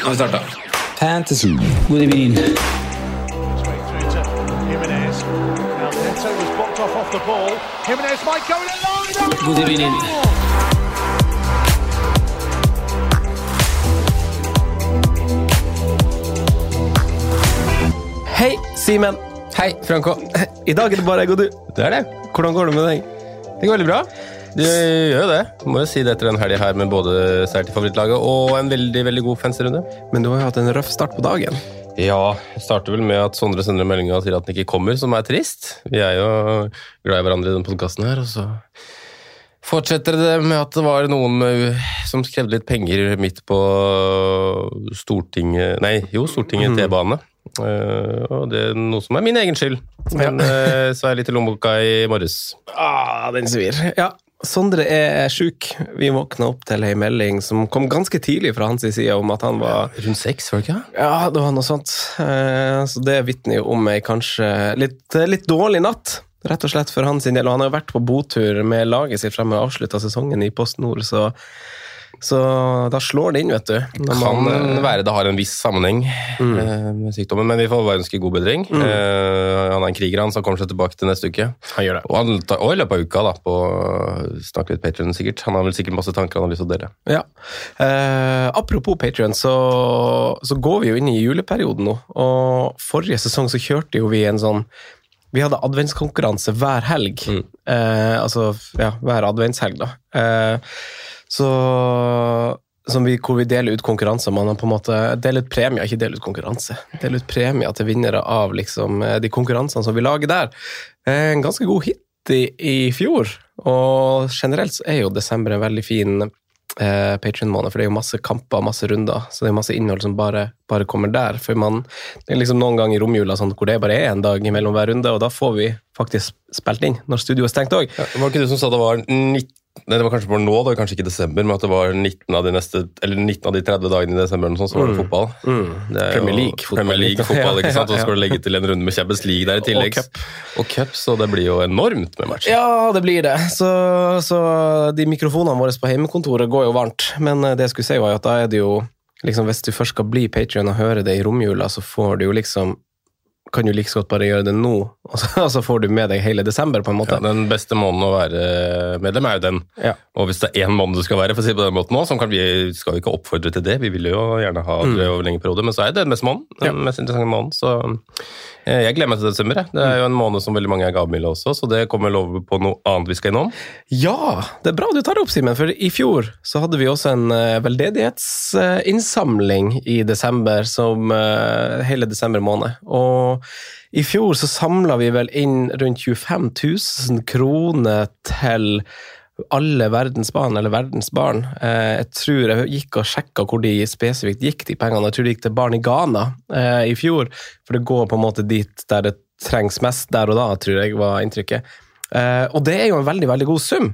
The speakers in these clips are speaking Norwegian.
Nå har vi starta. Fantasy. God evening. through to Jimenez. Now Neto was blocked off off the ball. Jimenez might go in alone. God evening. Hei, Simen. Hei, Franco. I dag er det bare jeg og du. Det er det. Hvordan går det med deg? Det går veldig bra. Du gjør jo det. Må jo si det etter en helg her med både seier til favorittlaget og en veldig veldig god fanserunde. Men du har jo hatt en røff start på dagen. Ja, jeg starter vel med at Sondre sender meldinga sier at den ikke kommer, som er trist. Vi er jo glad i hverandre i denne podkasten her, og så fortsetter det med at det var noen som krevde litt penger midt på Stortinget Nei, jo, Stortinget T-bane. Uh, og det er noe som er min egen skyld. Men uh, så er jeg litt i lommeboka i morges. Ah, den svir. Ja, Sondre er sjuk. Vi våkna opp til ei melding som kom ganske tidlig fra hans side om at han var Rundt seks, var det ikke? Ja, det var noe sånt. Eh, Så det vitner jo om ei kanskje litt, litt dårlig natt, rett og slett for hans del. Og han har jo vært på botur med laget sitt frem og avslutta sesongen i Post Nord, så, så da slår det inn, vet du. Det Kan man, eh, være det har en viss sammenheng mm. med sykdommen, men vi får bare ønske god bedring. Eh, han er en kriger, han, så kommer seg tilbake til neste uke. Han gjør det. Og, han tar, og i løpet av uka, da, på snakke litt Patreon sikkert. Han har vel sikkert masse tanker han har lyst til å dele. Ja. Uh, apropos Patrion, så, så går vi jo inn i juleperioden nå. Og forrige sesong så kjørte jo vi en sånn Vi hadde adventskonkurranse hver helg. Eh, altså ja, hver adventshelg, da. Så vi, hvor vi deler ut konkurranser. Man har på en måte deler ut premier, ikke deler ut konkurranse. Deler ut premier til vinnere av liksom, eh, de konkurransene som vi lager der. Eh, En ganske god hit i, i fjor, og generelt så er jo desember en veldig fin eh, Patreon-måned, for det er jo masse kamper, masse runder, så det er masse innhold som bare, bare kommer der. For man, det er liksom noen ganger i romjula sånn, hvor det bare er en dag mellom hver runde, og da får vi faktisk spilt inn når studioet er stengt òg. Ja, var ikke du som sa det var 19 Nei, det var kanskje bare nå, det var kanskje ikke i desember, men at det var 19 av de, neste, eller 19 av de 30 dagene i desember, sånt, så var det fotball. Det er Premier League-fotball. Premier League-fotball, ikke sant? Og så skal du legge til en runde med Champions League der i tillegg. Og cup. Og cup, så det blir jo enormt med match. Ja, det blir det. Så, så de mikrofonene våre på heimekontoret går jo varmt. Men eh, det jeg skulle si var at da er det jo liksom, Hvis du først skal bli Patrion og høre det i romjula, så får du jo liksom kan du like godt bare gjøre det nå, og så, og så får du med deg hele desember, på en måte. Ja, den beste måneden å være medlem er jo den. Ja. Og hvis det er én måned du skal være, for å si på den måten nå, så kan vi skal vi ikke oppfordre til det, vi vil jo gjerne ha det over lengre periode, men så er det den beste måneden. Den Mm. Ja. mest interessante måneden. Så eh, jeg gleder meg til desember. jeg. Det er jo en måned som veldig mange er gavmilde også, så det kommer vel over på noe annet vi skal innom. Ja, det er bra du tar det opp, Simen. For i fjor så hadde vi også en eh, veldedighetsinnsamling i desember, som eh, hele desember måned. Og i fjor så samla vi vel inn rundt 25 000 kroner til alle verdens barn, eller verdens barn. Eh, jeg tror jeg gikk og sjekka hvor de spesifikt gikk, de pengene. Jeg tror de gikk til barn i Ghana eh, i fjor, for det går på en måte dit der det trengs mest der og da, tror jeg var inntrykket. Eh, og det er jo en veldig veldig god sum,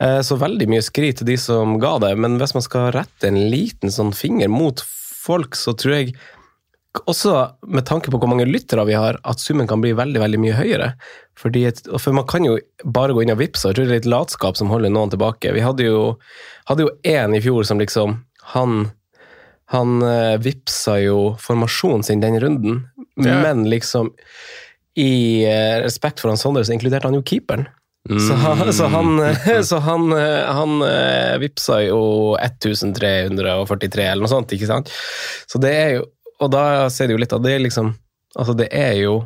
så veldig mye skryt til de som ga det. Men hvis man skal rette en liten sånn finger mot folk, så tror jeg også med tanke på hvor mange lyttere vi har, at summen kan bli veldig veldig mye høyere. Fordi, for man kan jo bare gå inn og vippse, og jeg tror det er litt latskap som holder noen tilbake. Vi hadde jo, hadde jo en i fjor som liksom Han, han eh, vippsa jo formasjonen sin den runden, Ja. men liksom i eh, respekt for han Sondre, så inkluderte han jo keeperen. Så han, så han, så han, eh, han eh, vippsa jo 1343 eller noe sånt, ikke sant? Så det er jo Og da ser det jo litt av det liksom Altså, det er jo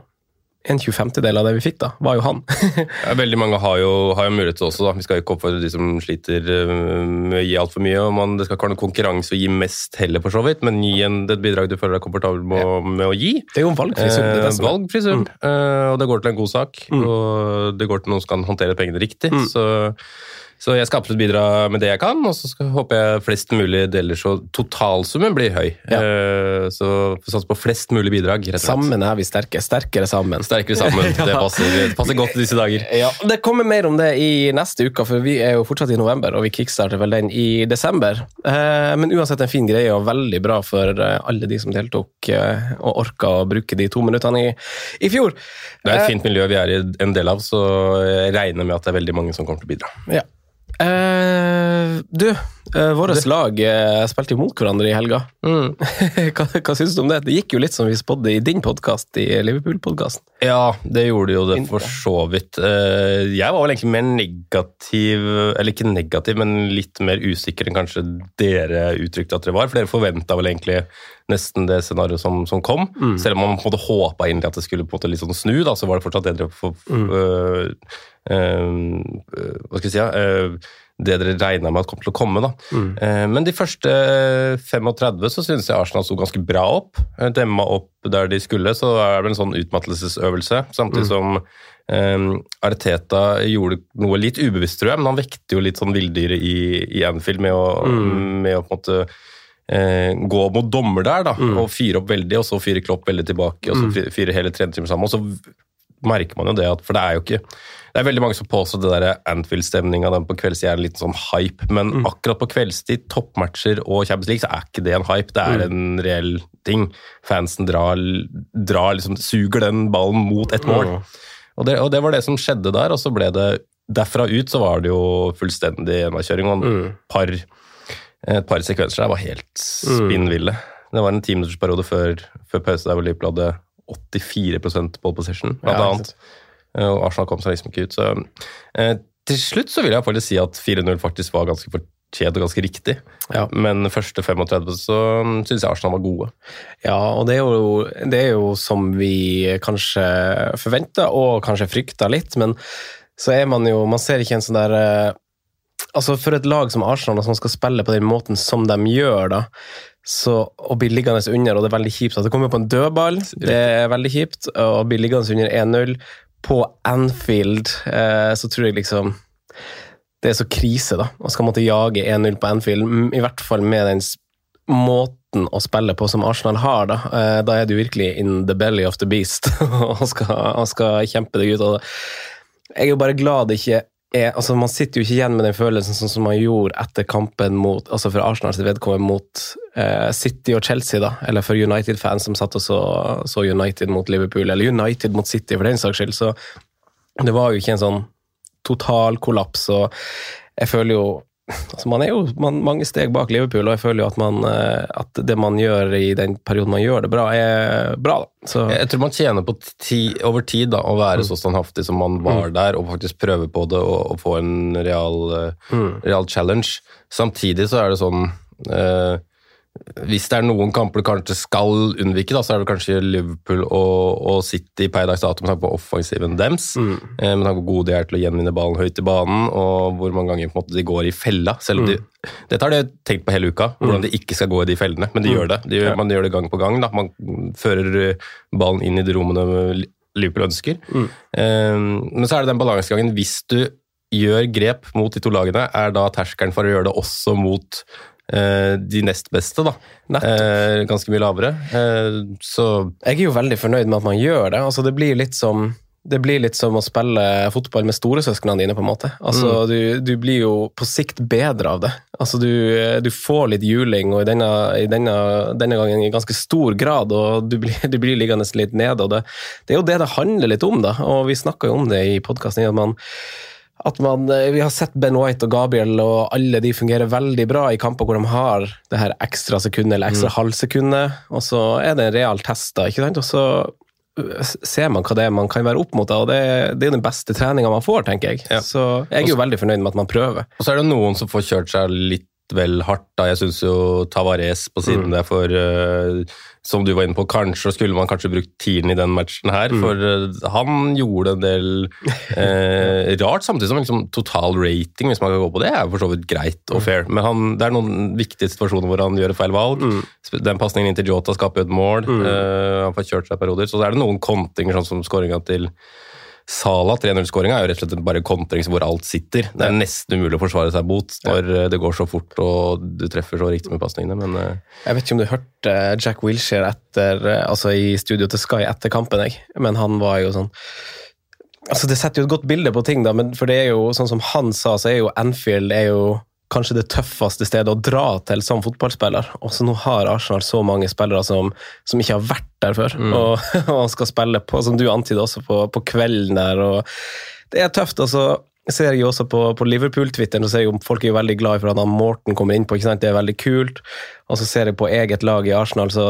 en 25-del av det vi fikk, da, var jo han. Ja, veldig mange har jo, har jo mulighet til også, da. Vi skal ikke oppfordre de som sliter øh, med å gi altfor mye. og man, Det skal ikke være noen konkurranse å gi mest heller, for så vidt, men gi en, et bidrag du føler deg komfortabel med, å- med å gi. Det er jo en valgfri sum. er. valgfri sum, eh, og det går til en god sak. Mm. Og det går til noen som kan håndtere pengene riktig. Så, så jeg skal absolutt bidra med det jeg kan, og så håper jeg flest mulig deler så totalsummen blir høy. Eh, så sats på flest mulig bidrag. rett og slett. Sammen er vi sterke. Sterkere sammen. Sterkere sammen. Det passer, det passer godt i disse dager. Ja, Det kommer mer om det i neste uke, for vi er jo fortsatt i november, og vi kickstarter vel den i desember. Eh, men uansett en fin greie, og veldig bra for eh, alle de som deltok og orka å bruke de to minuttene i, i fjor. Det er et fint miljø vi er i en del av, så jeg regner med at det er veldig mange som kommer til å bidra. Ja. Eh, du, uh, våre lag uh, spilte jo mot hverandre i helga. hva, hva syns du om det? Det gikk jo litt som vi spådde i din podkast, i Liverpool-podkasten. Ja, det gjorde jo det for så vidt. Eh, Jeg var vel egentlig mer negativ, eller ikke negativ, men litt mer usikker enn kanskje dere uttrykte at dere var. For dere forventa vel egentlig nesten det scenarioet som, som kom. Selv om man på en måte håpa egentlig at det skulle på en måte litt sånn snu, da, så var det fortsatt det dere for, øh, øh, Hva skal jeg si? øh, det dere regna med at kom til å komme. da. Eh, Men de første 35 så syns jeg Arsenal sto ganske bra opp. Eh, Demma opp der de skulle, så er det vel en sånn utmattelsesøvelse. Samtidig som Um, Arteta gjorde noe litt ubevisst, tror jeg, men han vekte jo litt sånn villdyret i, i Anfield med å, med å på en måte gå mot dommer der, da, og fyre opp veldig, og så fyre Klopp veldig tilbake, og så fy- fyre hele trenerteamet sammen. og så merker man jo det at For det er jo ikke Det er veldig mange som påstår det der Anfield-stemninga på kveldstid er en liten sånn hype, men akkurat på kveldstid, toppmatcher og Champions League, så er ikke det en hype. Det er en reell ting. Fansen drar, drar liksom, suger den ballen mot et mål. Og det, og det var det som skjedde der, og så ble det Derfra ut så var det jo fullstendig enveiskjøring, og en par, et par sekvenser der var helt spinnville. Det var en timinuttersperiode før, før pause der hvor Liverpool hadde 84 ball position, blant Ja, annet. Eh, Og Arsenal kom seg liksom ikke ut. Så eh, til slutt så vil jeg faktisk si at 4-0 faktisk var ganske fortjent og ganske riktig. Ja. Men første 35 så syns jeg Arsenal var gode. Ja, og det er, jo, det er jo som vi kanskje forventa, og kanskje frykta litt, men så er man jo Man ser ikke en sånn der eh, Altså, for et lag som Arsenal, som skal spille på den måten som de gjør, da, så å bli liggende under, og det er veldig kjipt at det kommer på en dødball, det er veldig kjipt, å bli liggende under 1-0 på Anfield, eh, så tror jeg liksom det er så krise, da. Å skal måtte jage 1-0 på Anfield, i hvert fall med den måten å spille på som Arsenal har, da. Eh, Da er du virkelig in the belly of the beast og skal, og skal kjempe deg ut. Og jeg er jo bare glad det ikke er altså Man sitter jo ikke igjen med den følelsen sånn som man gjorde etter kampen mot altså for Arsenals vedkommende mot eh, City og Chelsea, da. Eller for United-fans som satt og så, så United mot Liverpool, eller United mot City, for den saks skyld. Så det var jo ikke en sånn total kollaps, og jeg føler jo altså Man er jo man, mange steg bak Liverpool, og jeg føler jo at, man, eh, at det man gjør i den perioden man gjør det bra, er bra. da. Så, Jeg tror man tjener på ti, over tid da, å være så standhaftig som man var der, og faktisk prøve på det og, og få en real, mm. real challenge. Samtidig så er det sånn eh, Hvis det er noen kamper du kanskje skal unnvike, da, så er det kanskje Liverpool og, og City per dags dato med tanke på offensiven deres. Eh, med tanke på gode de er til å gjenvinne ballen høyt i banen, og hvor mange ganger på en måte, de går i fella. selv om de dette har de tenkt på hele uka, hvordan de ikke skal gå i de fellene, men de gjør det. De, ja. Man gjør det gang på gang. Da. Man fører ballen inn i de rommene Liverpool ønsker. Eh, Men så er det den balansegangen. Hvis du gjør grep mot de to lagene, er da terskelen for å gjøre det også mot de nest beste, da. Eh, ganske mye lavere. Eh, så jeg er jo veldig fornøyd med at man gjør det. Altså, det blir litt som det blir litt som å spille fotball med storesøsknene dine, på en måte. Altså, du, du blir jo på sikt bedre av det. Altså, du, du får litt juling, og i denne, i denne, denne gangen i ganske stor grad, og du blir, du blir liggende litt nede. og det, det er jo det det handler litt om, da. Og vi snakka jo om det i podkasten, at man at man, eh, Vi har sett Ben White og Gabriel, og alle de fungerer veldig bra i kamper hvor de har det her ekstra sekundet eller ekstra halvsekundet, og så er det en real test, da. ikke sant? Og så øh, ser man hva det er man kan være opp mot, og det, det er den beste treninga man får, tenker jeg. Ja. Så jeg er jo veldig fornøyd med at man prøver. Og så er det noen som får kjørt seg litt vel hardt. da. Jeg syns jo Tavares på siden Mm. der for eh, Som du var inne på, kanskje skulle man kanskje brukt tieren i den matchen her. Mm. For eh, han gjorde en del eh, rart, samtidig som liksom, total rating, hvis man kan gå på det, er for så vidt greit Mm. og fair. Men han, det er noen viktige situasjoner hvor han gjør feil valg. Mm. Den pasningen inn til Jota skaper jo et mål. eh, han får kjørt seg perioder. Så er det noen kontinger, sånn som skåringa til Sala 3-0-skåringa er jo rett og slett bare kontrings hvor alt sitter. Det er nesten umulig å forsvare seg mot når ja. det går så fort og du treffer så riktig med pasningene, men eh, Jeg vet ikke om du hørte Jack Wilshere etter, eh, altså i studio til Sky etter kampen, jeg. men han var jo sånn Altså Det setter jo et godt bilde på ting, da, men for det er jo sånn som han sa, så er jo Anfield er jo kanskje det tøffeste stedet å dra til som fotballspiller. Også nå har Arsenal så mange spillere som, som ikke har vært der før, og, og skal spille på, som du antyder også, på, på kvelden der. og Det er tøft. altså ser jo også på, på Liverpool-twitteren, så ser jeg jo folk er jo veldig glad for at han Morten kommer innpå. ikke sant? Det er veldig kult. Og så ser jeg på eget lag i Arsenal, så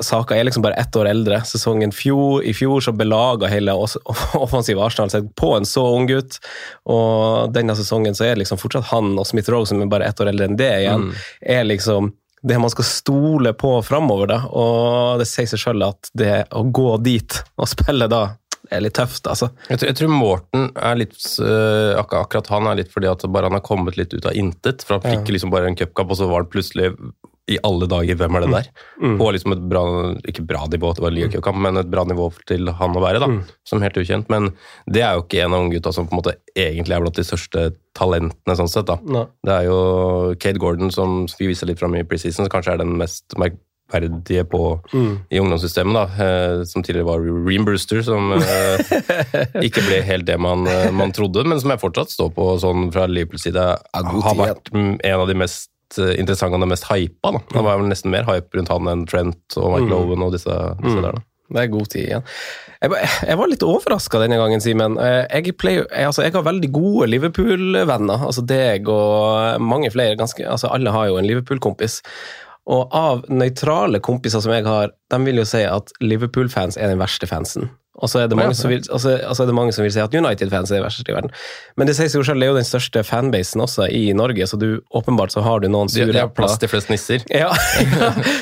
Saka er liksom bare ett år eldre. Sesongen fjor, i fjor så belaga hele offensive Arsenal seg på en så ung gutt. Og denne sesongen så er det liksom fortsatt han og Smith Rowe, som er bare ett år eldre enn det igjen, er liksom det man skal stole på framover. Da. Og det sier seg sjøl at det å gå dit og spille da, er litt tøft, altså. jeg, tror, jeg tror Morten er litt øh, ak Akkurat han er litt fordi at bare han har kommet litt ut av intet. For han fikk liksom bare en cupkamp, og så var han plutselig i alle dager, hvem er det der? På liksom et bra, ikke bra nivå, det var en mm. men et bra nivå til han å være, da. Som helt ukjent. Men det er jo ikke en av unggutta som på en måte egentlig er blant de største talentene, sånn sett, da. Ne. Det er jo Kate Gordon som vi viser litt fram i preseason, som kanskje er den mest merkverdige på, i ungdomssystemet, da. Eh, som tidligere var Ream Brewster, som eh, ikke ble helt det man, eh, man trodde, men som jeg fortsatt står på sånn fra Liverpools side har vært mm, en av de mest interessante og de mest hypa. Da. Det var vel nesten mer hype rundt han enn Trent og Mike Owen og disse, disse der. da. Det er god tid igjen. Jeg, jeg var litt overraska denne gangen, Simen. Jeg, jeg, altså, jeg har veldig gode Liverpool-venner. Altså deg og mange flere. Ganske, altså alle har jo en Liverpool-kompis. Og av nøytrale kompiser som jeg har, de vil jo si at Liverpool-fans er den verste fansen. Og så er det mange, som vil, altså, altså er det mange som vil si at United-fans er den verste i verden. Men det sier seg jo selv, det er jo den største fanbasen også i Norge, så du, åpenbart så har du noen sure de har epler. plass til flest nisser. Ja,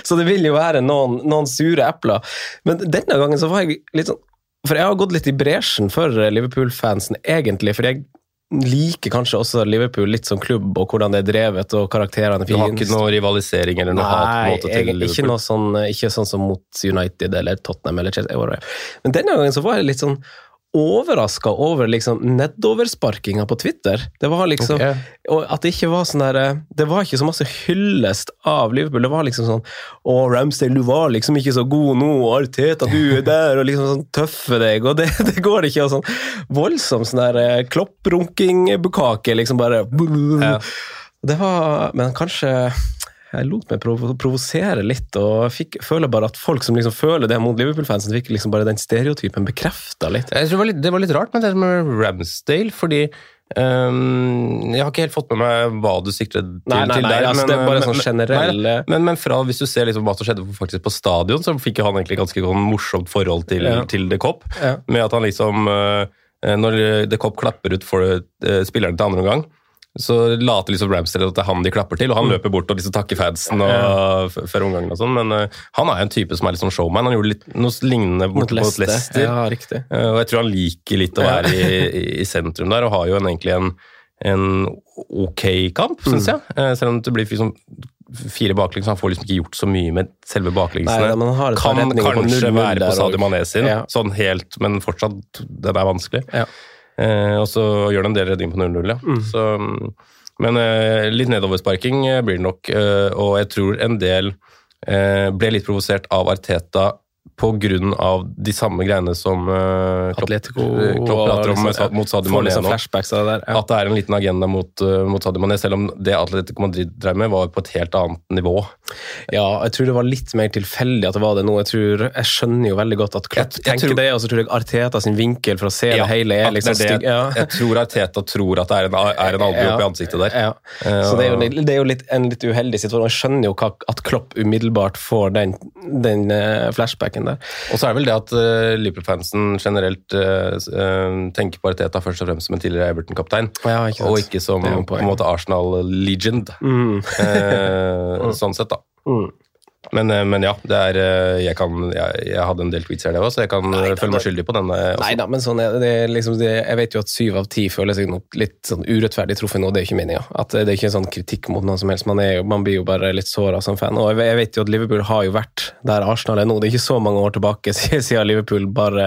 så det vil jo være noen, noen sure epler. Men denne gangen så var jeg litt sånn For jeg har gått litt i bresjen for Liverpool-fansen, egentlig. For jeg liker kanskje også Liverpool litt som klubb, og hvordan det er drevet, og karakterene er Du har ikke noe rivalisering eller noe Nei, hatmåte jeg, ikke, noe sånn, ikke sånn som mot United eller Tottenham eller Chelsea. Men denne gangen så var det litt sånn overraska over liksom nedoversparkinga på Twitter. Det var liksom okay. Og at det ikke var sånn der Det var ikke så masse hyllest av Liverpool. Det var liksom sånn Å, Ramsdale, du var liksom ikke så god nå, Arteta, du er der, og liksom sånn tøffe deg, og det, det går ikke. Og sånn voldsom sånn der eh, klopprunking-bukake, liksom bare Ja. Det var Men kanskje jeg lot meg prov provosere litt, og fikk, føler bare at folk som liksom føler det mot Liverpool-fansen, fikk liksom bare den stereotypen bekrefta litt. Jeg tror det var litt, det var litt rart med det med Ramsdale, fordi Um, Jeg har ikke helt fått med meg hva du sikter til, Nei, nei, der. altså, det er bare sånn generell- men, men fra, hvis du ser liksom hva som skjedde faktisk på stadion, så fikk han egentlig ganske sånn morsomt forhold til, Ja. til The Cop. Ja. Med at han liksom eh, Når The Cop klapper ut for spillerne spilleren til andre omgang, så later liksom Ramsdale at det er han de klapper til, og han løper bort og liksom takker fansen og, før omgangen og sånn. Men uh, han er jo en type som er litt sånn showman. Han gjorde litt, noe lignende Mot borte Leicester. Leicester. Ja, riktig. Uh, Og jeg tror han liker litt å være i, i, i sentrum der, og har jo en, egentlig en, en ok kamp, Mm. jeg. Uh, Selv om det blir liksom fire baklengs, han får liksom ikke gjort så mye med selve baklengsene. Kan på kanskje være på Sadio. Mané sin, Ja. sånn helt, men fortsatt, den er vanskelig. Ja. Eh, og så gjør han en del redning på 0-0, ja. Mm. Så, mm, men eh, litt nedoversparking eh, blir det nok, eh, og jeg tror en del eh, ble litt provosert av Arteta på grunn av de samme greiene som uh, Klopp, Atletico eh, Klopp prater om liksom, mot Sadio får Mané liksom nå. der. Ja. At det er en liten agenda mot, uh, mot Sadio Mané, selv om det Atletico Madrid drev med, var på et helt annet nivå. ja, jeg tror det var litt mer tilfeldig at det var det nå. Jeg, tror, jeg skjønner jo veldig godt at Klopp Jeg- jeg tenker tror- det, og så tror jeg Arteta sin vinkel for å se det hele er liksom det stygg. Ja. Jeg tror Arteta tror at det er en, er en albue Ja. oppi ansiktet der. Ja. Så det er jo, litt- det er jo litt, en litt uheldig situasjon. Jeg skjønner jo at Klopp umiddelbart får den, den eh, flashbacken der. Og så er det vel det at uh, Liverpool-fansen generelt uh, uh, tenker på Arteta først og fremst som en tidligere Everton-kaptein, Ja, ikke og ikke som på en måte Arsenal-legend. Mm. Eh, sånn sett, da. Mm. Men, men ja, det er, jeg, kan, jeg, jeg hadde en del tweets her, det også, så jeg kan Neida, føle meg skyldig på denne. Også. Nei da, men sånn er det, liksom det, Jeg vet jo at syv av ti føler seg noe litt sånn urettferdig truffet nå, det er ikke meninga. Det er ikke en sånn kritikk mot noen som helst. Man, er man blir jo bare litt såra som fan. Og jeg jeg vet jo at Liverpool har jo vært der Arsenal er nå. Det er ikke så mange år tilbake siden Liverpool bare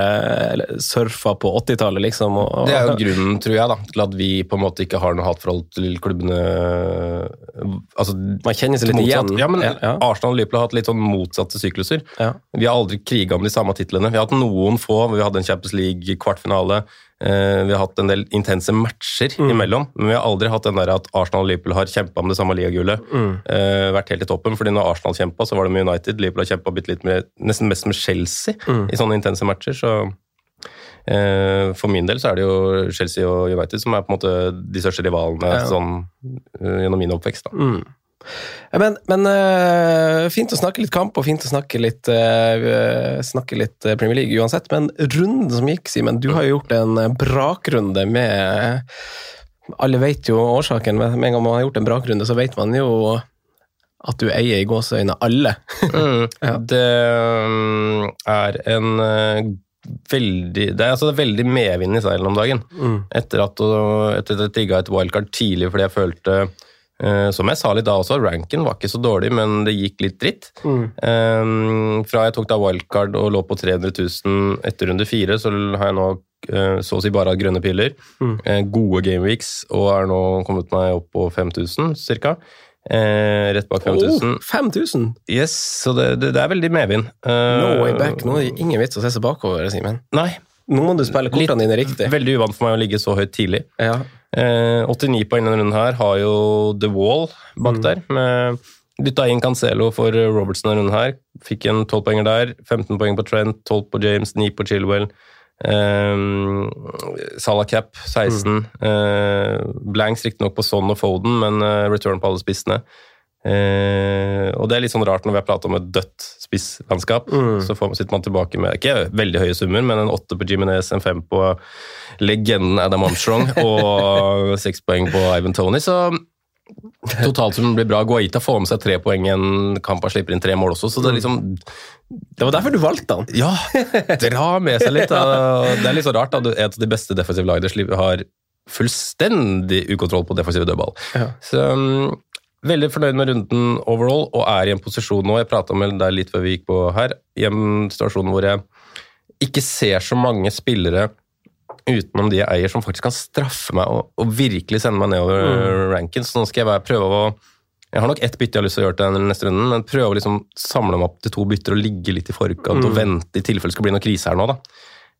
surfa på 80-tallet, liksom. Og, Det er jo grunnen, tror jeg, da, til at vi på en måte ikke har noe hatforhold til klubbene. Altså, Man kjenner seg litt motsatt. igjen. Ja, men Ja, ja. Arsenal og Liverpool har hatt litt sånn motsatte sykluser. Ja. Vi har aldri kriga om de samme titlene. Vi har hatt noen få. Vi hadde en Champions League-kvartfinale. Eh, vi har hatt en del intense matcher Mm. imellom, men vi har aldri hatt den der at Arsenal og Liverpool har kjempa om det samme ligagullet. Mm. Eh, vært helt i toppen, fordi når Arsenal kjempa, så var det med United. Liverpool har kjempa nesten mest med Chelsea Mm. i sånne intense matcher. så... Eh, For min del så er det jo Chelsea og United som er på en måte de største rivalene Ja. sånn, gjennom min oppvekst. da. Men, men uh, fint å snakke litt kamp og fint å snakke litt, uh, snakke litt eh, Premier League uansett. Men runden som gikk, Simen, du har jo gjort en brakrunde med Alle vet jo årsaken, men med en gang man har gjort en brakrunde, så vet man jo at du eier i gåseøyne alle. Mm. Ja. Det mm, er en veldig Det er altså veldig medvind i seilen om dagen. Mm. Etter at, etter at jeg digga et wildcard tidlig fordi jeg følte som jeg sa litt da også, ranken var ikke så dårlig, men det gikk litt dritt. Mm. Eh, fra jeg tok da wildcard og lå på 300 000 etter runde fire, så har jeg nå eh, så å si bare hatt grønne piller. Mm. Eh, gode gameweeks, og er nå kommet meg opp på 5000 ca. Eh, rett bak 5000. Oh, 5000! Yes, så det, det, det er veldig medvind. Eh, No way back. Nå er det ingen vits å se seg bakover, Simen. Nei. Nå må du spille kortene dine riktig. Veldig uvant for meg å ligge så høyt tidlig. Ja. Eh, 89 poeng denne runden her har jo The Wall bak Mm. der. Med Dytta inn Cancelo for Robertson denne runden her. Fikk en 12 poenger der. 15 poeng på Trent, 12 på James, 9 på Chilwell. Um, Salah Cap 16. Eh, blanks riktignok på Son og Foden, men eh, return på alle spissene. Eh, og det er litt sånn rart når vi har pratet om et dødt spisslandskap. Mm. Så får, sitter man tilbake med ikke veldig høye summer, men en åtte på Jiminez, en fem på legenden Adam Armstrong og seks poeng på Ivan Tony. Så totalsummen blir bra. Guaita får med seg tre poeng i en kamp og slipper inn tre mål også, så det er liksom Det var derfor du valgte han. Ja! Dra med seg litt. Da. Det er litt så rart at et av de beste defensive lagene har fullstendig ukontroll på defensive dødball. Ja. Så um, Veldig fornøyd med runden overall, og er i en posisjon nå Jeg prata med deg litt før vi gikk på her, i en situasjon hvor jeg ikke ser så mange spillere utenom de jeg eier, som faktisk kan straffe meg og, og virkelig sende meg nedover Mm. ranken. Så nå skal jeg bare prøve å Jeg har nok ett bytte jeg har lyst til å gjøre til den neste runden, men prøve å liksom samle meg opp til to bytter og ligge litt i forkant og Mm. vente i tilfelle det skal bli noe krise her nå, da.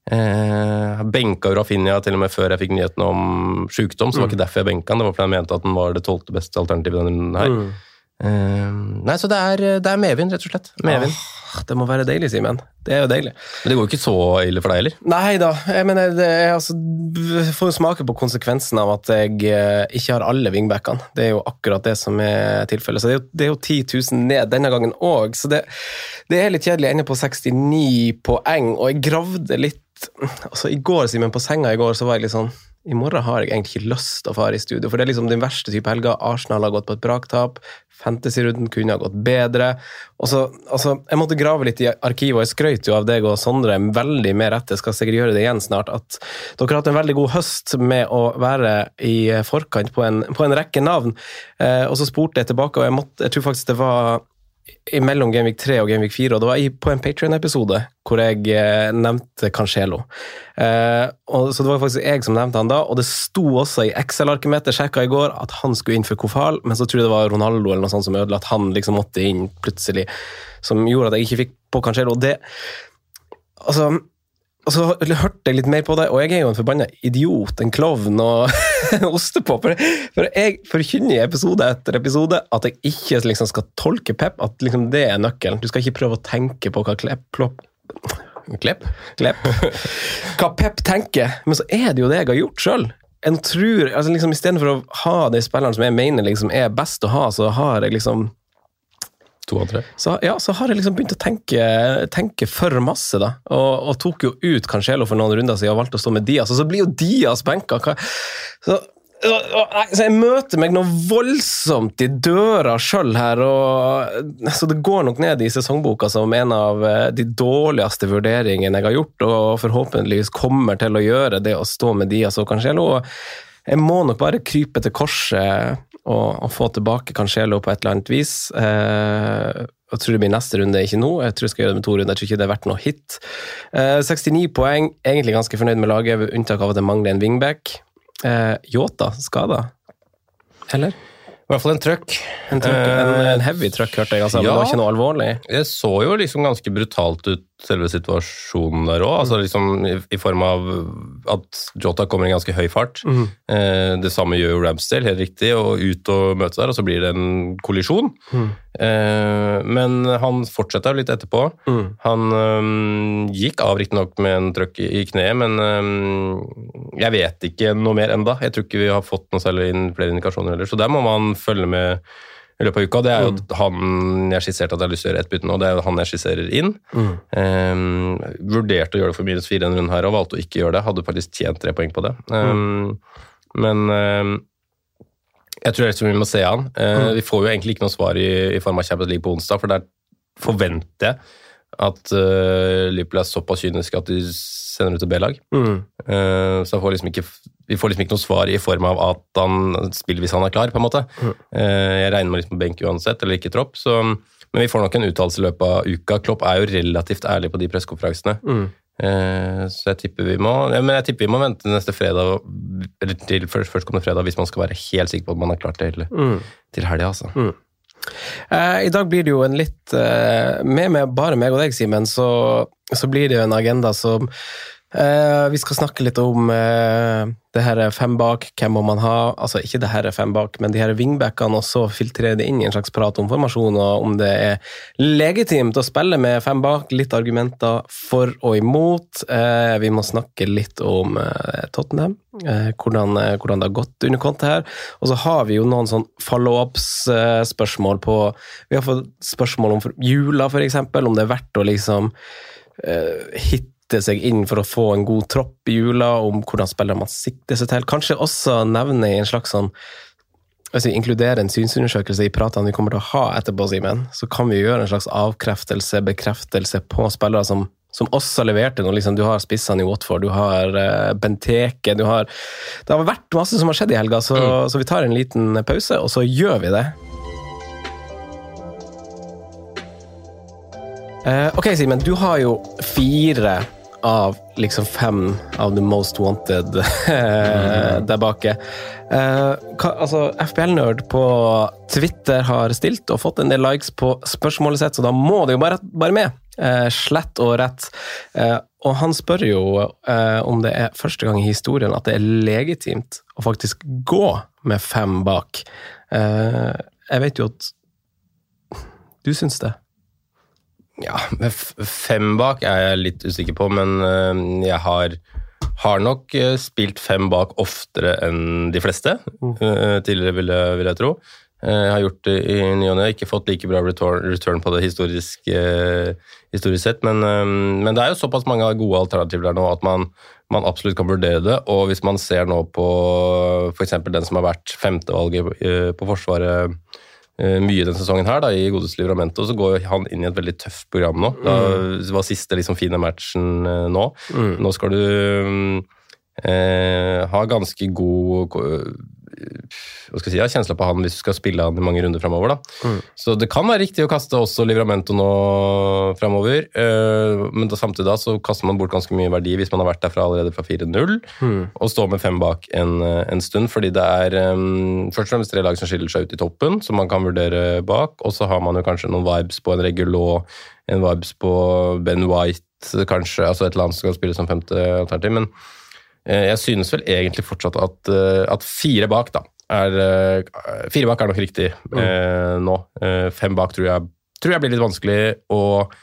Eh, benka Rafinha til og med før jeg fikk nyheten om sykdom, så det var Mm. ikke derfor jeg benka han, det var fordi jeg mente at han var det tolvte beste alternativet denne runden her. Mm. Eh, nei, så det er, det er medvind, rett og slett. Medvind. Åh, det må være deilig, Simen. Det er jo deilig. Men det går jo ikke så ille for deg heller. Nei da, jeg mener det er altså Jeg får jo smake på konsekvensen av at jeg eh, ikke har alle wingbackene. Det er jo akkurat det som er tilfellet. Så det er jo, det er jo 10 000 ned denne gangen òg, så det, det er litt kjedelig. Jeg ender på 69 poeng, og jeg gravde litt Altså, i går, Simen, på senga i går, så var jeg litt sånn i morgen har jeg egentlig ikke lyst til å fare i studio, for det er liksom den verste type helga. Arsenal har gått på et braktap. Fantasy-runden kunne ha gått bedre. Og så, altså, Jeg måtte grave litt i arkivet, og jeg skrøt jo av deg og Sondre veldig med rette. Skal sikkert gjøre det igjen snart. At dere har hatt en veldig god høst med å være i forkant på en, på en rekke navn. Eh, og så spurte jeg tilbake, og jeg, måtte, jeg tror faktisk det var mellom Gameweek 3 og Gameweek 4, og det var på en Patrion-episode hvor jeg eh, nevnte Cancelo. Eh, så det var faktisk jeg som nevnte han da, og det sto også i jeg sjekka i går, at han skulle inn for Kofal, men så tror jeg det var Ronaldo eller noe sånt som ødela at han liksom måtte inn plutselig, som gjorde at jeg ikke fikk på Cancelo. Og det Altså og så hørte jeg litt mer på det, og jeg er jo en forbanna idiot, en klovn og ostepop. For, jeg forkynner i episode etter episode at jeg ikke liksom skal tolke Pep, at liksom det er nøkkelen. Du skal ikke prøve å tenke på hva Klepp plopp, Klepp? Klepp. Hva Pep tenker, men så er det jo det jeg har gjort sjøl. En tror, altså liksom Istedenfor å ha de spillerne som jeg mener liksom er best å ha, så har jeg liksom To av tre. Så, ja, så har jeg liksom begynt å tenke, tenke for masse, da. Og, og tok jo ut Cancelo for noen runder siden og valgte å stå med Diaz, og så blir jo Diaz benka. Så, og- og- så jeg møter meg noe voldsomt i døra sjøl her, og så det går nok ned i sesongboka som en av eh, de dårligste vurderingene jeg har gjort, og forhåpentligvis kommer til å gjøre det å stå med Diaz og Cancelo. Jeg må nok bare krype til korset og, og få tilbake Cancelo på et eller annet vis. Eh, jeg tror det blir neste runde, ikke nå. Jeg tror jeg skal gjøre det med to runder. Jeg tror ikke det er verdt noe hit. Eh, 69 poeng, egentlig ganske fornøyd med laget, ved unntak av at det mangler en wingback. Eh, Yota skada, eller? I hvert fall en trøkk. En, truck, en, en heavy truck, hørte jeg, altså, men det var ikke noe alvorlig. Det så jo liksom ganske brutalt ut, selve situasjonen der òg. Altså liksom i, I form av at Jota kommer i ganske høy fart. Eh, det samme gjør jo Ramsdale, helt riktig, og ut og møte der, og så blir det en kollisjon. Eh, men han fortsetter jo litt etterpå. Han øhm, gikk av riktignok med en trøkk i, i kneet, men øhm, jeg vet ikke noe mer enda. Jeg tror ikke vi har fått noe særlig inn, flere indikasjoner heller, så der må man følge med i løpet av uka. Det er jo han jeg skisserte at jeg har lyst til å gjøre ett bytte nå, det er jo han jeg skisserer inn. Ehm, vurderte å gjøre det for minus fire denne runden her, og valgte å ikke gjøre det. Hadde faktisk tjent tre poeng på det. Ehm, Men um, jeg tror slett vi må se han. Eh, Vi får jo egentlig ikke noe svar i, i form av Champions League på onsdag, for der forventer jeg at uh, Liverpool er såpass kyniske at de sender ut et B-lag. Eh, så får liksom ikke, vi får liksom ikke noe svar i form av at han spiller hvis han er klar, på en måte. Eh, jeg regner med liksom benk uansett, eller ikke tropp. Så, men vi får nok en uttalelse i løpet av uka. Klopp er jo relativt ærlig på de pressekonferansene. Mm. så jeg tipper vi må ja, men jeg tipper vi må vente til neste fredag, eller til først, førstkommende fredag hvis man skal være helt sikker på at man har klart det til, til helga. Altså. Eh, I dag blir det jo en litt eh, Med, med bare meg og deg, Simen, så, så blir det jo en agenda som eh, Vi skal snakke litt om uh, det her fem bak, hvem må man ha? Altså ikke det her fem bak, men de her wingbackene, og så filtrere det inn i en slags prat om formasjon, og om det er legitimt å spille med fem bak. Litt argumenter for og imot. Uh, vi må snakke litt om Tottenham, hvordan, hvordan det har gått under kontet her. Og så har vi jo noen sånn follow-ups-spørsmål på Vi har fått spørsmål om jula, eksempel, om det er verdt å liksom eh, hitte seg inn for å få en god tropp i jula, om hvordan spillere man sikter seg til. Kanskje også nevne i en slags sånn altså Inkludere en synsundersøkelse i pratene vi kommer til å ha etterpå, Simen. Så kan vi gjøre en slags avkreftelse, bekreftelse på spillere som, som også leverte noe. Liksom, du har spissene i Watford, du har uh, Benteke du har, Det har vært masse som har skjedd i helga, så, så vi tar en liten pause, og så gjør vi det. Uh, ok, Simen, du har jo fire av liksom fem av the most wanted eh, der bake. Uh, hva, altså, FBL-nerd på Twitter har stilt og fått en del likes på spørsmålet sitt, så da må det jo bare, bare med. Uh, slett og rett. Uh, og han spør jo eh, om det er første gang i historien at det er legitimt å faktisk gå med fem bak. Eh, jeg vet jo at du syns det. Ja, med fem bak er jeg litt usikker på, men øh, jeg har, har nok øh, spilt fem bak oftere enn de fleste. Mm. tidligere, vil jeg, vil jeg tro. Eh, Jeg har gjort det i ny og ne, ikke fått like bra return, return på det historisk, eh, historisk sett, men, men det er jo såpass mange gode alternativer der nå at man, man absolutt kan vurdere det. Og hvis man ser nå på f.eks. den som har vært femtevalget eh, på Forsvaret eh, mye denne sesongen her, da, i Godes Livramento, så går han inn i et veldig tøft program nå. Da, det var siste liksom, fine matchen nå. nå. Nå skal du mm, eh, ha ganske god eh, hva skal jeg si, ja, kjensla på han hvis du skal spille han i mange runder framover. Så det kan være riktig å kaste også Livramento nå framover, uh, men da, samtidig da, så kaster man bort ganske mye verdi hvis man har vært derfra allerede fra 4-0, og står med fem bak en, eh, en stund, fordi det er um, først og fremst tre lag som skiller seg ut i toppen, som man kan vurdere bak, og så har man jo kanskje noen vibes på en Regulå, en vibes på Ben White, kanskje, altså et eller annet som skal spille som femte alternativ, men eh, jeg synes vel egentlig fortsatt at, eh, at fire bak da, er, eh, fire bak er nok riktig mm. nå. Eh, fem bak tror jeg, tror jeg blir litt vanskelig, og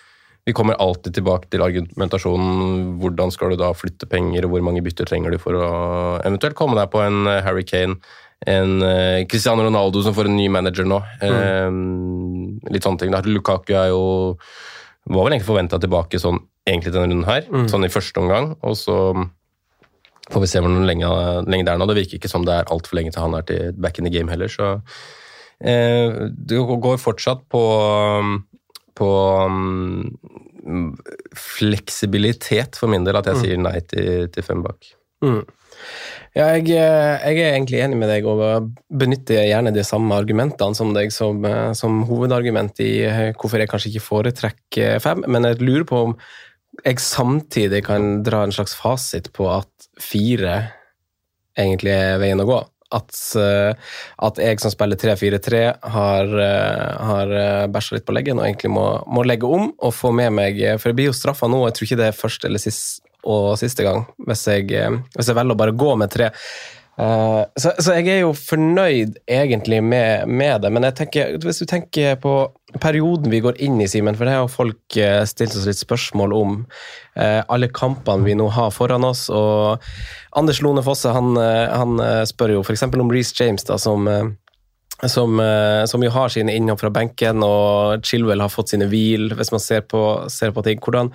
vi kommer alltid tilbake til argumentasjonen hvordan skal du da flytte penger, og hvor mange bytter trenger du for å eventuelt komme deg på en eh, Harry Kane, en eh, Cristiano Ronaldo som får en ny manager nå. Eh, litt sånne ting. Da. Lukaku er jo var vel egentlig forventa tilbake sånn egentlig denne runden her, Mm. sånn i første omgang. Og så får vi se hvor lenge, lenge det er nå. Det virker ikke som det er altfor lenge til han er til back in the game heller, så eh, Det går fortsatt på på um, fleksibilitet for min del at jeg Mm. sier nei til, til fem bak. Mm. Ja, jeg, eh, jeg er egentlig enig med deg og benytter gjerne de samme argumentene som deg som, eh, som hovedargument i eh, hvorfor jeg kanskje ikke foretrekker fem, men jeg lurer på om jeg samtidig kan dra en slags fasit på at fire egentlig er veien å gå. At, eh, at jeg som spiller 3-4-3, har, uh, har eh, bæsja litt på leggen og egentlig må, må legge om og få med meg For jeg blir jo straffa nå, jeg tror ikke det er første eller sist, og siste gang, hvis jeg, eh, hvis jeg velger å bare gå med tre. Eh, så, så jeg er jo fornøyd egentlig med, med det, men jeg tenker, hvis du tenker på perioden vi går inn i, Simen, for det har folk eh, stilt oss litt spørsmål om eh, alle kampene vi nå har foran oss, og Anders Lone Fosse han, han spør jo f.eks. om Reece James, da, som som, som jo har sine innhopp fra benken, og Chilwell har fått sine hvil, hvis man ser på, ser på ting. Hvordan,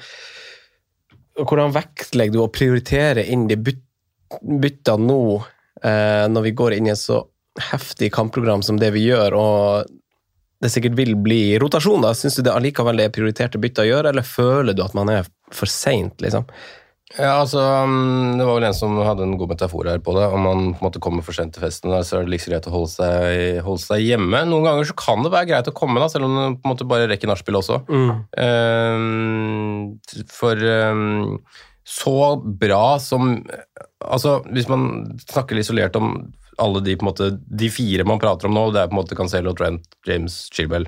hvordan vektlegger du å prioritere inn de byt, byttene nå, når vi går inn i et så heftig kampprogram som det vi gjør, og det sikkert vil bli rotasjon? da, Syns du det allikevel er prioriterte bytter å gjøre, eller føler du at man er for seint, liksom? Ja, altså, um, Det var vel en som hadde en god metafor her på det. Om man på en måte kommer for sent til festen, der, så er det like greit å holde seg, holde seg hjemme. Noen ganger så kan det være greit å komme, da, selv om du på en måte bare rekker nachspiel også. Um, for um, så bra som Altså, hvis man snakker isolert om alle de på en måte, de fire man prater om nå, det er på en måte Cancelo, Trent, James, Chilwell.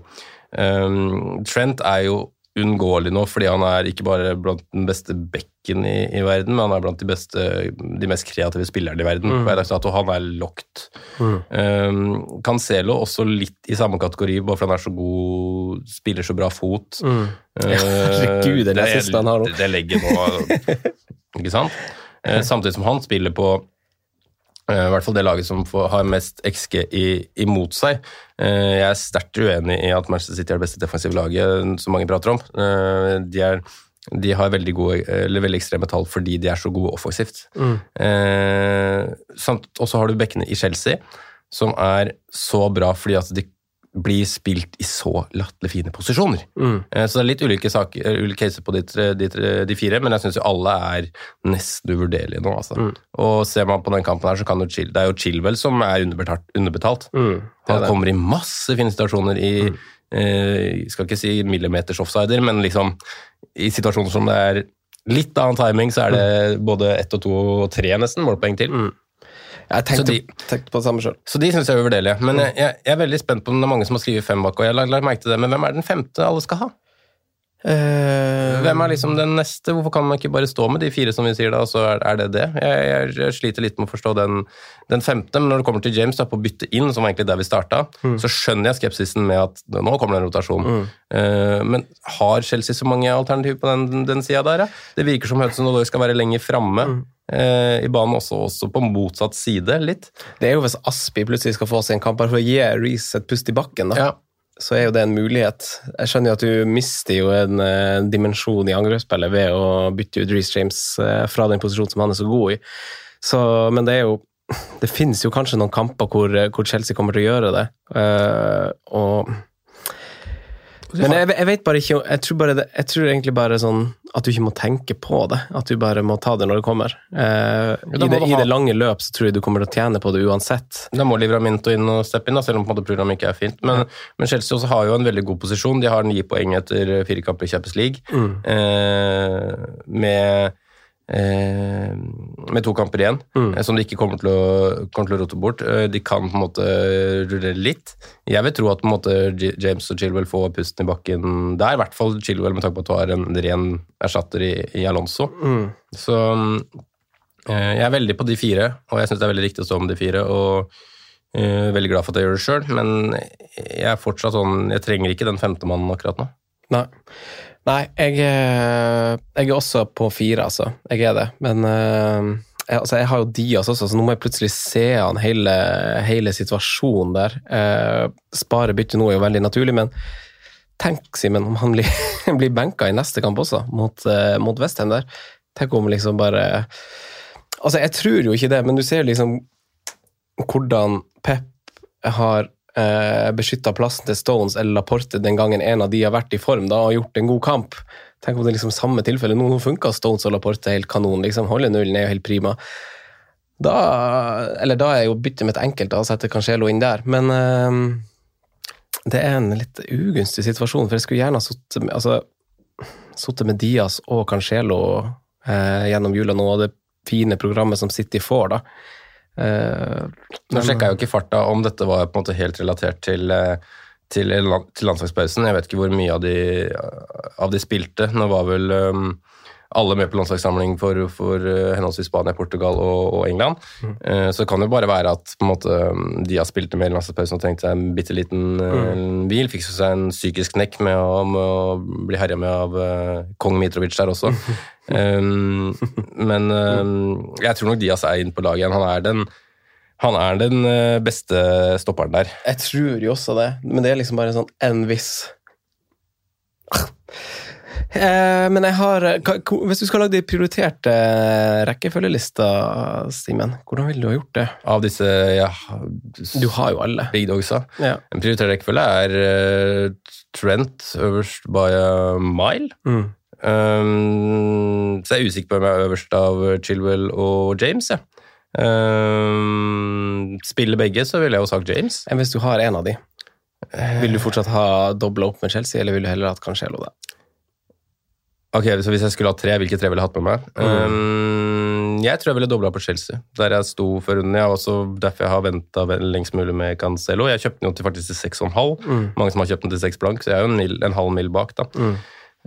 Um, Trent er jo uunngåelig nå, fordi han er ikke bare blant den beste bekken i, i verden, men han er blant de, beste, de mest kreative spillerne i verden. Mm. og. Han er locked. Mm. Um, Cancelo også litt i samme kategori, bare fordi han er så god, spiller så bra fot. Mm. Uh, Herregud, det er det siste han har nå. Det, legger nå Ikke sant? Uh, samtidig som han spiller på i hvert fall det laget som har mest XG i, imot seg. Uh, jeg er sterkt uenig i at Manchester City er det beste defensive laget som mange prater om. De, er, de har veldig, gode, eller veldig ekstreme tall fordi de er så gode offensivt. Mm. Og så har du bekkene i Chelsea, som er så bra fordi at de blir spilt i så latterlig fine posisjoner. Mm. Eh, Så det er litt ulike, saker, eh, ulike caser på de, tre, de, de fire, men jeg syns jo alle er nesten uvurderlige nå. Altså. Mm. Og ser man på den kampen her, så kan jo Chill, det er jo Chilwell som er underbetalt. underbetalt. Mm, Han kommer i masse fine situasjoner i eh, Skal ikke si millimeters offsider, men liksom i situasjoner som det er litt annen timing, så er det både ett og to og tre nesten målpoeng til. Mm. Jeg tenkte, de- tenkte på det samme sjøl. Så de syns jeg er uvurderlige. Men jeg, jeg, jeg er veldig spent på om det er mange som har skrevet fem bak, og jeg har lagt merke til det, men hvem er den femte alle skal ha? Uh, Hvem er liksom den neste? Hvorfor kan man ikke bare stå med de fire som vi sier da, og så er, er det det? Jeg, jeg, jeg sliter litt med å forstå den, den femte, men når det kommer til James, da, på å bytte inn, som var egentlig der vi starta, så skjønner jeg skepsisen med at nå kommer det en rotasjon. Eh, men har Chelsea så mange alternativer på den, den sida der? Ja? Det virker som Hudson Odoi skal være lenger framme. eh, I banen også, også på motsatt side, litt. Det er jo hvis Aspi plutselig skal få seg en kamp bare for å gi Reece et pust i bakken, da. Ja. så er jo det en mulighet. Jeg skjønner jo at du mister jo en eh, dimensjon i angrepsspillet ved å bytte ut Reece James eh, fra den posisjonen som han er så god i. Så, men det er jo Det finnes jo kanskje noen kamper hvor, eh, hvor Chelsea kommer til å gjøre det. Uh, og men jeg, jeg vet bare ikke jeg tror, bare det, jeg tror egentlig bare sånn at du ikke må tenke på det. At du bare må ta det når det kommer. Eh, i, det, I det lange løp så tror jeg du kommer til å tjene på det uansett. Da må Livramento inn og steppe inn, da, selv om på en måte programmet ikke er fint. Men, men Chelsea også har jo en veldig god posisjon. De har ni poeng etter fire kamper i Champions League. Mm. Eh, med, med to kamper igjen, Mm. eh, som de ikke kommer til å, kommer til å rote bort. Eh, de kan på en måte rullere litt. Jeg vil tro at på en måte James og Chilwell får pusten i bakken der. I hvert fall Chilwell, med tanke på at du har en ren erstatter i, i Alonso. Mm. Så eh, jeg er veldig på de fire, og jeg syns det er veldig riktig å stå med de fire. og eh, Veldig glad for at jeg gjør det sjøl, men jeg er fortsatt sånn Jeg trenger ikke den femte mannen akkurat nå. Nei. Nei, jeg, er- jeg er også på fire, altså. Jeg er det. Men eh, jeg, altså, jeg har jo Dias også, så nå må jeg plutselig se an hele, hele situasjonen der. Eh, spare bytte nå er jo veldig naturlig, men tenk, Simen, om han blir, blir benka i neste kamp også, mot, mot Westham der. Tenk om liksom bare Altså, jeg tror jo ikke det, men du ser liksom hvordan Pep har eh, beskytta plassen til Stones eller Laporte den gangen en av de har vært i form da, og gjort en god kamp. Tenk om det er liksom samme tilfelle. Nå, nå funka Stones og Laporte helt kanon. liksom Holde nullen er jo helt prima. Da Eller da er jo byttet mitt enkelt, da, sette Cancelo inn der. Men eh, det er en litt ugunstig situasjon, for jeg skulle gjerne ha sittet altså, med Diaz og Cancelo eh, gjennom jula nå, og det fine programmet som City får, da. Uh, Nå sjekka jeg jo ikke farta om dette var på en måte helt relatert til, eh, til, til landslagspausen. Jeg vet ikke hvor mye av de, av de spilte. Nå var vel um, alle med på landslagssamling for, for uh, henholdsvis Spania, Portugal og, og England. Mm. Uh, så det kan jo bare være at måte, de har spilt med i landslagspausen og trengte en bitte liten mm. hvil. Fikk seg en psykisk knekk med å, med å bli herja med av kong Mitrovic der også. Um, men um, jeg tror nok Diaz er inn på laget igjen. Han er den, han er den uh, beste stopperen der. Jeg tror jo også det, men det er liksom bare sånn en viss eh, Men jeg har Hvis du skal lage de prioriterte rekkefølgelista, Simen, hvordan ville du ha gjort det? Av disse ja, Du har jo alle. Big Dogsa. Ja. En prioritert rekkefølge er uh, Trent øverst by a mile. Mm. Um, så jeg er usikker på om jeg er øverst av Chilwell og James. Ja. Um, spiller begge, så ville jeg jo sagt James. Hvis du har en av de? Vil du fortsatt ha dobla opp med Chelsea, eller vil du heller hatt Cancelo? da? Ok, Så hvis jeg skulle hatt tre, hvilke tre ville jeg hatt med meg? Mm. Um, jeg tror jeg ville dobla på Chelsea, der jeg sto for runden. Jeg også derfor jeg har venta lengst mulig med Cancelo. Jeg kjøpte den jo til faktisk til 6,5. Mm. Mange som har kjøpt den til 6 blank, så jeg er jo en, en halv mil bak. da. Mm.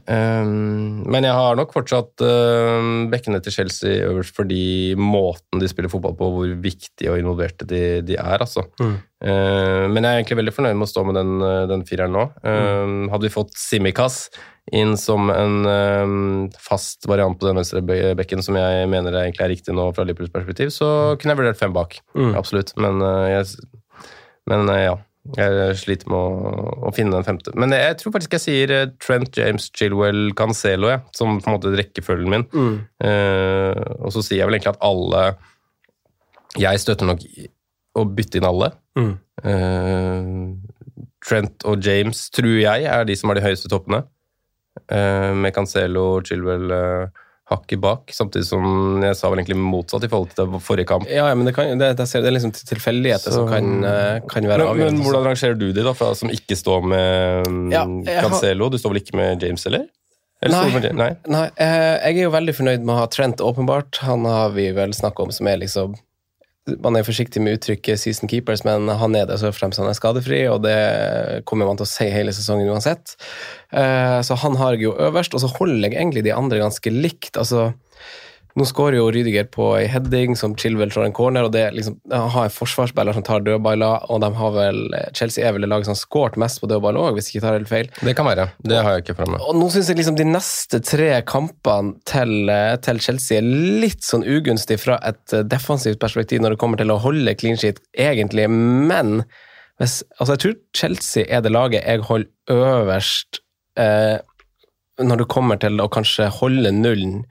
Um, men jeg har nok fortsatt uh, bekkene til Chelsea øverst fordi måten de spiller fotball på, hvor viktige og involverte de, de er. altså. Mm. Uh, men jeg er egentlig veldig fornøyd med å stå med den, uh, den fireren nå. Mm. Hadde vi fått Simikas inn som en um, fast variant på den venstre bekken, som jeg mener egentlig er riktig nå fra Liverpools perspektiv, så mm. kunne jeg vurdert fem bak. Mm. Absolutt. Men, jeg, men ja. Jeg sliter med å, å, finne den femte. Men jeg tror faktisk jeg sier eh, Trent, James, Chilwell, Cancelo, jeg, som på en måte rekkefølgen min. Mm. Uh, og så sier jeg vel egentlig at alle Jeg støtter nok å bytte inn alle. Mm. Uh, Trent og James tror jeg er de som har de høyeste toppene. Uh, med Cancelo, og Chilwell uh, hakket bak, samtidig som jeg sa vel egentlig motsatt i forhold til det forrige kamp. Ja, men det, kan, det, det er liksom tilfeldigheter som kan, eh, kan være avgjørende. Men, hvordan rangerer du de, da, fra som ikke står med mm, ja, Cancelo? Du står vel ikke med James, eller? eller nei, nei. nei, eh, jeg er jo veldig fornøyd med å ha Trent, åpenbart. Han har vi vel snakka om som er liksom man er forsiktig med uttrykket 'season keepers', men han er det så fremst han er skadefri, og det kommer man til å si hele sesongen uansett. Eh, så han har jeg jo øverst, og så holder jeg egentlig de andre ganske likt. altså nå skårer jo Rydiger på ei heading som Chilwell slår en corner, og det liksom, de har en forsvarsspiller som tar dødballer, og de har vel, Chelsea er vel det laget som har skåret mest på dødball òg, hvis jeg ikke tar helt feil. Det kan være. Det har jeg ikke framme. Og nå syns jeg liksom de neste tre kampene til, til, Chelsea er litt sånn ugunstig fra et defensivt perspektiv når det kommer til å holde clean sheet, egentlig, men hvis, altså jeg tror Chelsea er det laget jeg holder øverst eh, når det kommer til å kanskje holde nullen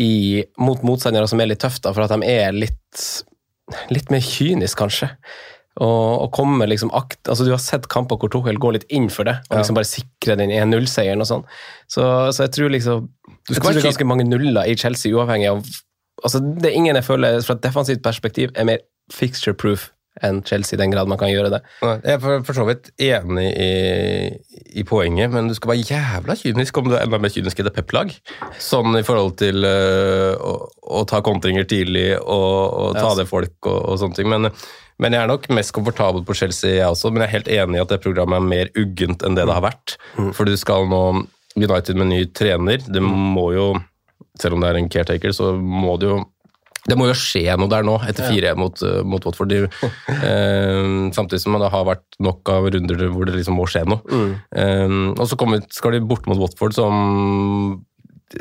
i, mot motstandere som er litt tøffe, for at de er litt, litt mer kyniske, kanskje. Og, og kommer liksom akt, altså Du har sett kamper hvor Tuchel går litt inn for det, og liksom bare sikrer den 1-0-seieren og sånn. Så, så, jeg tror liksom tror det er ganske mange nuller i Chelsea, uavhengig av altså Det er ingen jeg føler fra et defensivt perspektiv er mer fixture proof enn Chelsea, i den grad man kan gjøre det. Jeg er for så vidt enig i, i, poenget, men du skal være jævla kynisk om du er enda mer kynisk i det pep-lag. Sånn i forhold til uh, å, å, ta kontringer tidlig og, og ta det folk og, og sånne ting. Men, men, jeg er nok mest komfortabel på Chelsea, jeg også. Men jeg er helt enig i at det programmet er mer uggent enn det det har vært. Mm. For du skal nå United med ny trener. Det må jo, selv om det er en caretaker, så må det jo det må jo skje noe der nå, etter 4 ja. mot, uh, mot Watford. Uh, samtidig som det har vært nok av runder hvor det liksom må skje noe. Mm. Um, og så kommer, skal de bort mot Watford, som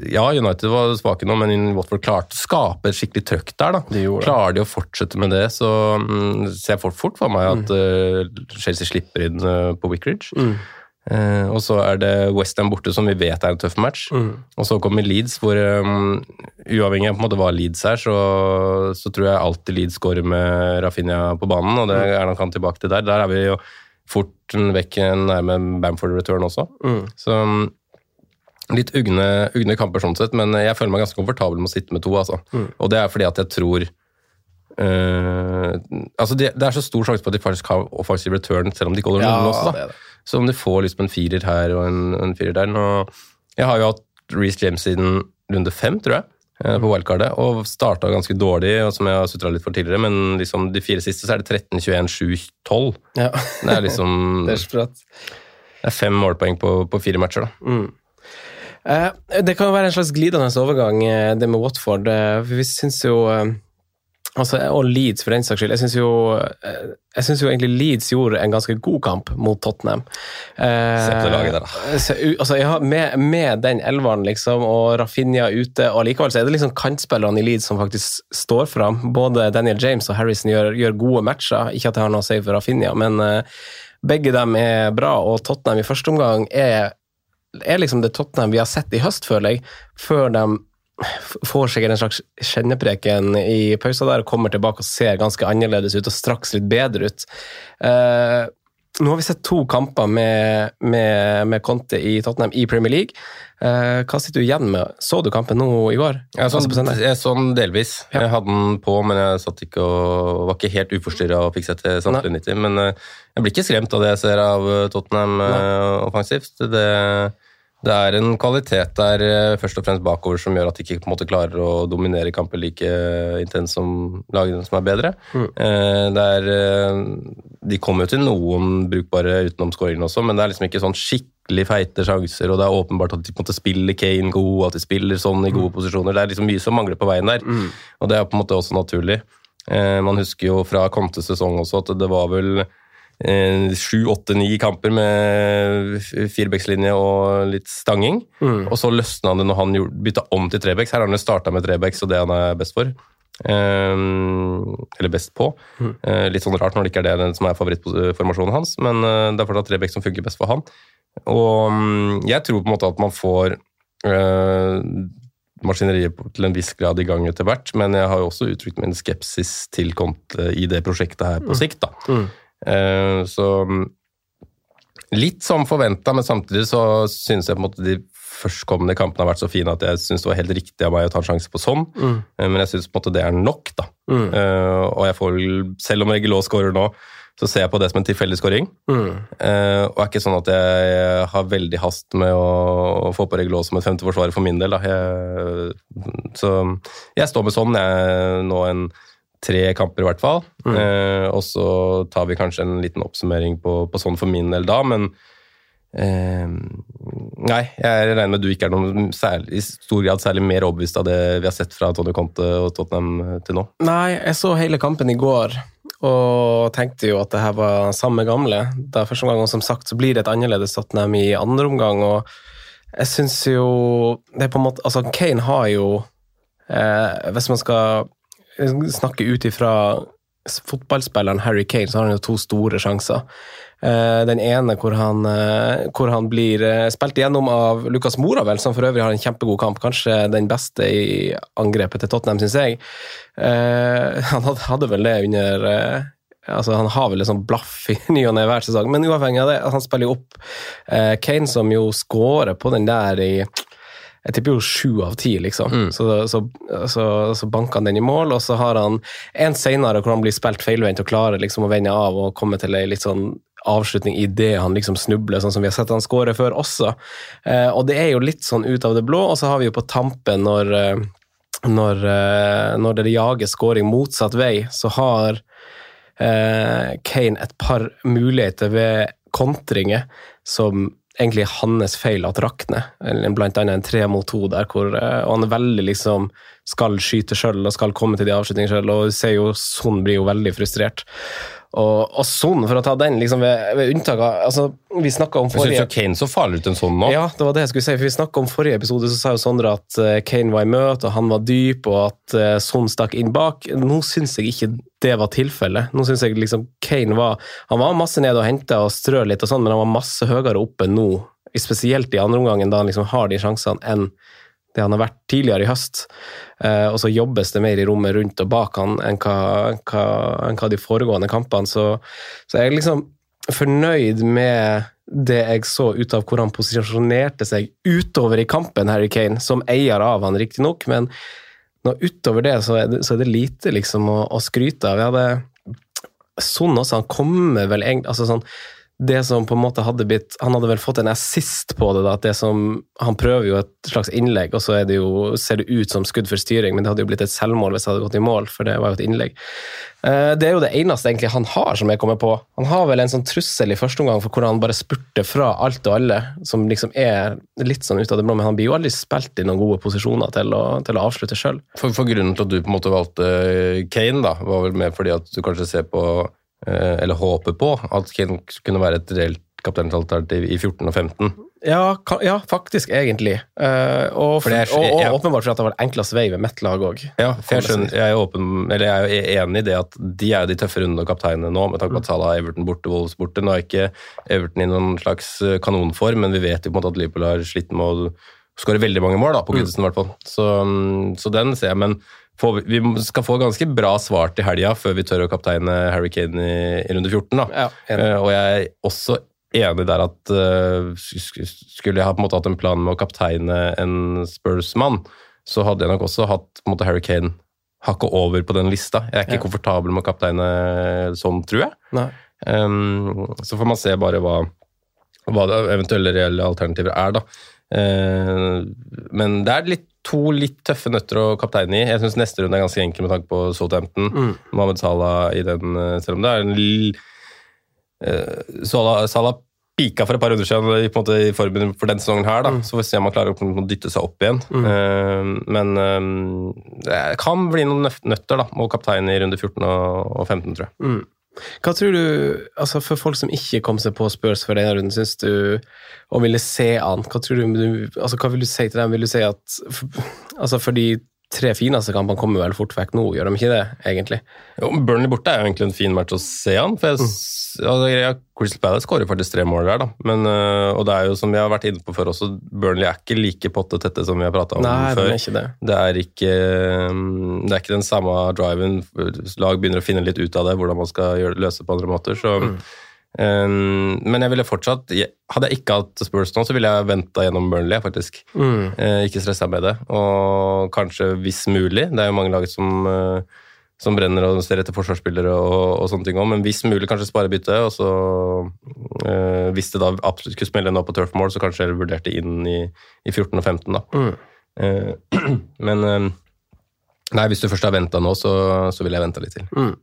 ja, United var svake nå, men Watford klarte å skape et skikkelig trøkk der. da. De Klarer de å fortsette med det, så um, ser jeg fort, fort for meg at uh, Chelsea slipper inn uh, på Wickridge. Mm. Eh, og så er det Westham borte, som vi vet er en tøff match. Og så kommer Leeds, hvor um, uavhengig av på en måte hva Leeds er, så, så tror jeg alltid Leeds skårer med Rafinha på banen, og det er nok han tilbake til der. Der er vi jo fort vekk nærme Bamford return også. Så um, litt ugne, ugne kamper sånn sett, men jeg føler meg ganske komfortabel med å sitte med to, altså. Og det er fordi at jeg tror uh, altså det, det er så stor sjanse på at de faktisk har offensive return, selv om de ikke holder Ja, nullen også. Da. det. Så om du får liksom en firer her og en, en firer der nå, Jeg har jo hatt Reece James siden runde fem, tror jeg, eh, på wildcardet, og starta ganske dårlig, og som jeg har sutra litt for tidligere, men liksom de fire siste så er det 13, 21, 7, 12. Ja. Det er liksom er sprøtt. det er fem målpoeng på, på fire matcher, da. Eh, det kan jo være en slags glidende overgang, eh, det med Watford. for vi syns jo altså, Og Leeds, for den saks skyld. Jeg syns jo, eh, jo egentlig Leeds gjorde en ganske god kamp mot Tottenham. Eh, Se på det laget der, da. så, altså, ja, med, med den elveren liksom, og Rafinha ute, og likevel så er det liksom kantspillerne i Leeds som faktisk står fram. Både Daniel James og Harrison gjør, gjør gode matcher. Ikke at jeg har noe å si for Rafinha, men eh, begge dem er bra, og Tottenham i første omgang er er liksom det Tottenham vi har sett i høst, føler jeg, før de får sikkert en slags kjennepreken i pausa der og kommer tilbake og ser ganske annerledes ut og straks litt bedre ut. Eh, nå har vi sett to kamper med, med, med Conte i Tottenham i Premier League. Eh, hva sitter du igjen med? Så du kampen nå i går? Jeg så, den, jeg så sånn delvis. Ja. Jeg hadde den på, men jeg satt ikke og var ikke helt uforstyrra og fikk sett til samtlige 90. Men eh, jeg blir ikke skremt av det jeg ser av eh, Tottenham eh, offensivt. Det, det er en kvalitet der eh, først og fremst bakover som gjør at de ikke måte klarer å dominere kamper like intenst intens som lagene som er bedre. Mm. Det er, eh, de kommer jo til noen brukbare utenomskåringer også, men det er liksom ikke sånn skikkelig feite sjanser, og det er åpenbart at de på en måte spiller Kane god, at de spiller sånn i gode posisjoner. Det er liksom mye som mangler på veien der, og det er på en måte også naturlig. Eh, Man husker jo fra Contes sesong også at det var vel eh, sju, åtte, ni kamper med firebeckslinje og litt stanging. Og så løsna det når han bytta om til trebecks. Her har han jo starta med trebecks, og det han er best for. Um, eller best på. Eh, litt sånn rart når det ikke er det som er favorittformasjonen hans, men uh, det er fortsatt trebecks som funker best for han. Og um, jeg tror på en måte at man får uh, maskineriet til en viss grad i gang etter hvert, men jeg har jo også uttrykt min skepsis til Conte i det prosjektet her på sikt. da. Eh, så mm, litt som forventa, men samtidig så synes jeg på en måte de førstkommende kampene har vært så fine at jeg syns det var helt riktig av meg å ta en sjanse på sånn, Mm. men jeg syns på en måte det er nok, da. Eh, og jeg får selv om Regulå skårer nå, så ser jeg på det som en tilfeldig skåring. Eh, og er ikke sånn at jeg har veldig hast med å, få på Regulå som et femteforsvarer for min del. Da. Jeg, så jeg står med sånn jeg, nå en tre kamper i hvert fall. Eh, og så tar vi kanskje en liten oppsummering på, på sånn for min del da, men eh, Nei, jeg regner med du ikke er noen særlig, i stor grad særlig mer overbevist av det vi har sett fra Tony Conte og Tottenham eh, til nå. Nei, jeg så hele kampen i går og tenkte jo at det her var samme gamle. Det er første omgang, og som sagt så blir det et annerledes Tottenham i andre omgang. og jeg syns jo det er på en måte, altså Kane har jo eh, Hvis man skal snakke ut ifra fotballspilleren Harry Kane, så har han jo to store sjanser. Eh, Den ene hvor han, eh, hvor han blir eh, spilt igjennom av Lucas Mora, vel, som for øvrig har en kjempegod kamp. Kanskje den beste i angrepet til Tottenham, syns jeg. Han hadde- vel det under Altså, Han har vel sånt blaff i ny og ne hver sesong, men uavhengig av det, han spiller jo opp Kane, som jo scorer på den der i jeg tipper jo sju av ti, liksom. Så, så, så, så banker han den i mål, og så har han en senere hvor han blir spilt feilvendt og klarer liksom å vende av og komme til ei litt sånn avslutning idet han liksom snubler, sånn som vi har sett han skåre før også. Eh, og det er jo litt sånn ut av det blå, og så har vi jo på tampen når eh, når, eh, når det jager scoring motsatt vei, så har eh, Kane et par muligheter ved kontringer som egentlig hans feil at rakner. Blant annet en tre mot to der, hvor, eh, og han er veldig liksom skal skyte sjøl og skal komme til de avslutningene sjøl, og du ser jo Son blir jo veldig frustrert. Og, og Son, for å ta den, liksom ved, ved unntak av altså, Vi snakka om Jeg syns du Kane så farlig ut en sånn nå. ja, det var det jeg skulle si. For Vi snakket om forrige episode, så sa jo Sondre at eh, Kane var i møte, og han var dyp, og at eh, Son stakk inn bak. Nå syns jeg ikke det var tilfellet. Nå synes jeg liksom Kane var Han var masse nede og henta og strø litt, og sånn, men han var masse høyere oppe nå, spesielt i andre omgangen, da han liksom har de sjansene, enn det han har vært tidligere i høst. Eh, og så jobbes det mer i rommet rundt og bak han enn hva, hva, enn hva de foregående kampene. Så, så jeg er liksom fornøyd med det jeg så ut av hvor han posisjonerte seg utover i kampen, Harry Kane, som eier av han riktignok, men nå utover det så er det, så er det lite liksom å, å skryte av. Jeg hadde Son også, han kommer vel egentlig altså sånn, det som på en måte hadde blitt Han hadde vel fått en assist på det. da, at det som, Han prøver jo et slags innlegg, og så det jo, ser det ut som skudd for styring, men det hadde jo blitt et selvmål hvis det hadde gått i mål, for det var jo et innlegg. Eh, Det er jo det eneste egentlig han har som jeg kommer på. Han har vel en sånn trussel i første omgang for hvordan han bare spurter fra alt og alle, som liksom er litt sånn ut av det blå, men han blir jo aldri spilt i noen gode posisjoner til å, til å avslutte sjøl. For, for grunnen til at du på en måte valgte Kane, da, var vel mer fordi at du kanskje ser på, eller håper på, at Kane kunne være et reelt kapteinsalternativ i 14 og 15. Ja, ka- ja, faktisk, egentlig. Uh, og, For er- og, og ja. åpenbart fordi at det var enklest vei ved mitt lag òg. Ja, for jeg, skjønner, jeg, er åpen, jeg er jo enig i det at de er jo de tøffe rundene å kapteine nå, med tanke på at Salah er Everton borte, Wolves borte. Nå er ikke Everton i noen slags eh, kanonform, men vi vet jo på en måte at Liverpool har slitt med å skåre veldig mange mål, da, på Gudsen i hvert fall. Så, mm, så den ser jeg, men får, vi skal få ganske bra svar til helga før vi tør å kapteine Harry Kane i, i runde 14. da. Ja. Eh, og jeg er også enig der at sk- skulle jeg ha på en måte hatt en plan med å kapteine en Spurs-mann, så hadde jeg nok også hatt på en måte Harry Kane hakket over på den lista. Jeg er ikke Ja. komfortabel med å kapteine sånn, tror jeg. Um, så får man se bare hva, hva det eventuelle reelle alternativer er, da. Uh, men det er litt, to litt tøffe nøtter å kapteine i. Jeg syns neste runde er ganske enkel med tanke på Southampton. Mm. Mohammed Salah i den, eh, selv om det er en l... eh, Salah, Salah pika for et par runder siden i, på en måte, i formen for denne sesongen her, da. Så får vi se om han klarer å dytte seg opp igjen. Eh, men uh, det kan bli noen nøtter da, å kapteine i runde 14 og, og 15, tror jeg. Mm. Hva tror du, altså For folk som ikke kom seg på Spurs for denne runden, syns du og ville se an, hva tror du, altså hva vil du si til dem? Vil du si at for, altså for de tre fineste kampene kommer vel fort vekk nå, gjør de ikke det, egentlig? Jo, Burnley borte er jo egentlig en fin match å se an. for jeg, mm. altså, ja, Crystal Palace skårer faktisk tre mål der, da. Men, øh, og det er jo som vi har vært inne på før også, Burnley er ikke like pottetette som vi har prata om Nei, før. før. er ikke det. Det er ikke, mm, det er ikke den samme driven. Lag begynner å finne litt ut av det, hvordan man skal løse det på andre måter. Så, um, men jeg ville fortsatt Hadde jeg ikke hatt Spurs nå, så ville jeg venta gjennom Burnley, faktisk. Mm. Uh, ikke stressa med det. Og kanskje hvis mulig Det er jo mange lag som, uh, som brenner og ser etter forsvarsspillere og, og sånne ting òg, men hvis mulig kanskje spare byttet. Og så uh, hvis det da absolutt skulle smelle nå på turfmål, så kanskje jeg vurderte inn i, i 14 og 15, da. Mm. Men eh, Nei, hvis du først har venta nå, så, så vil jeg vente litt til. Mm.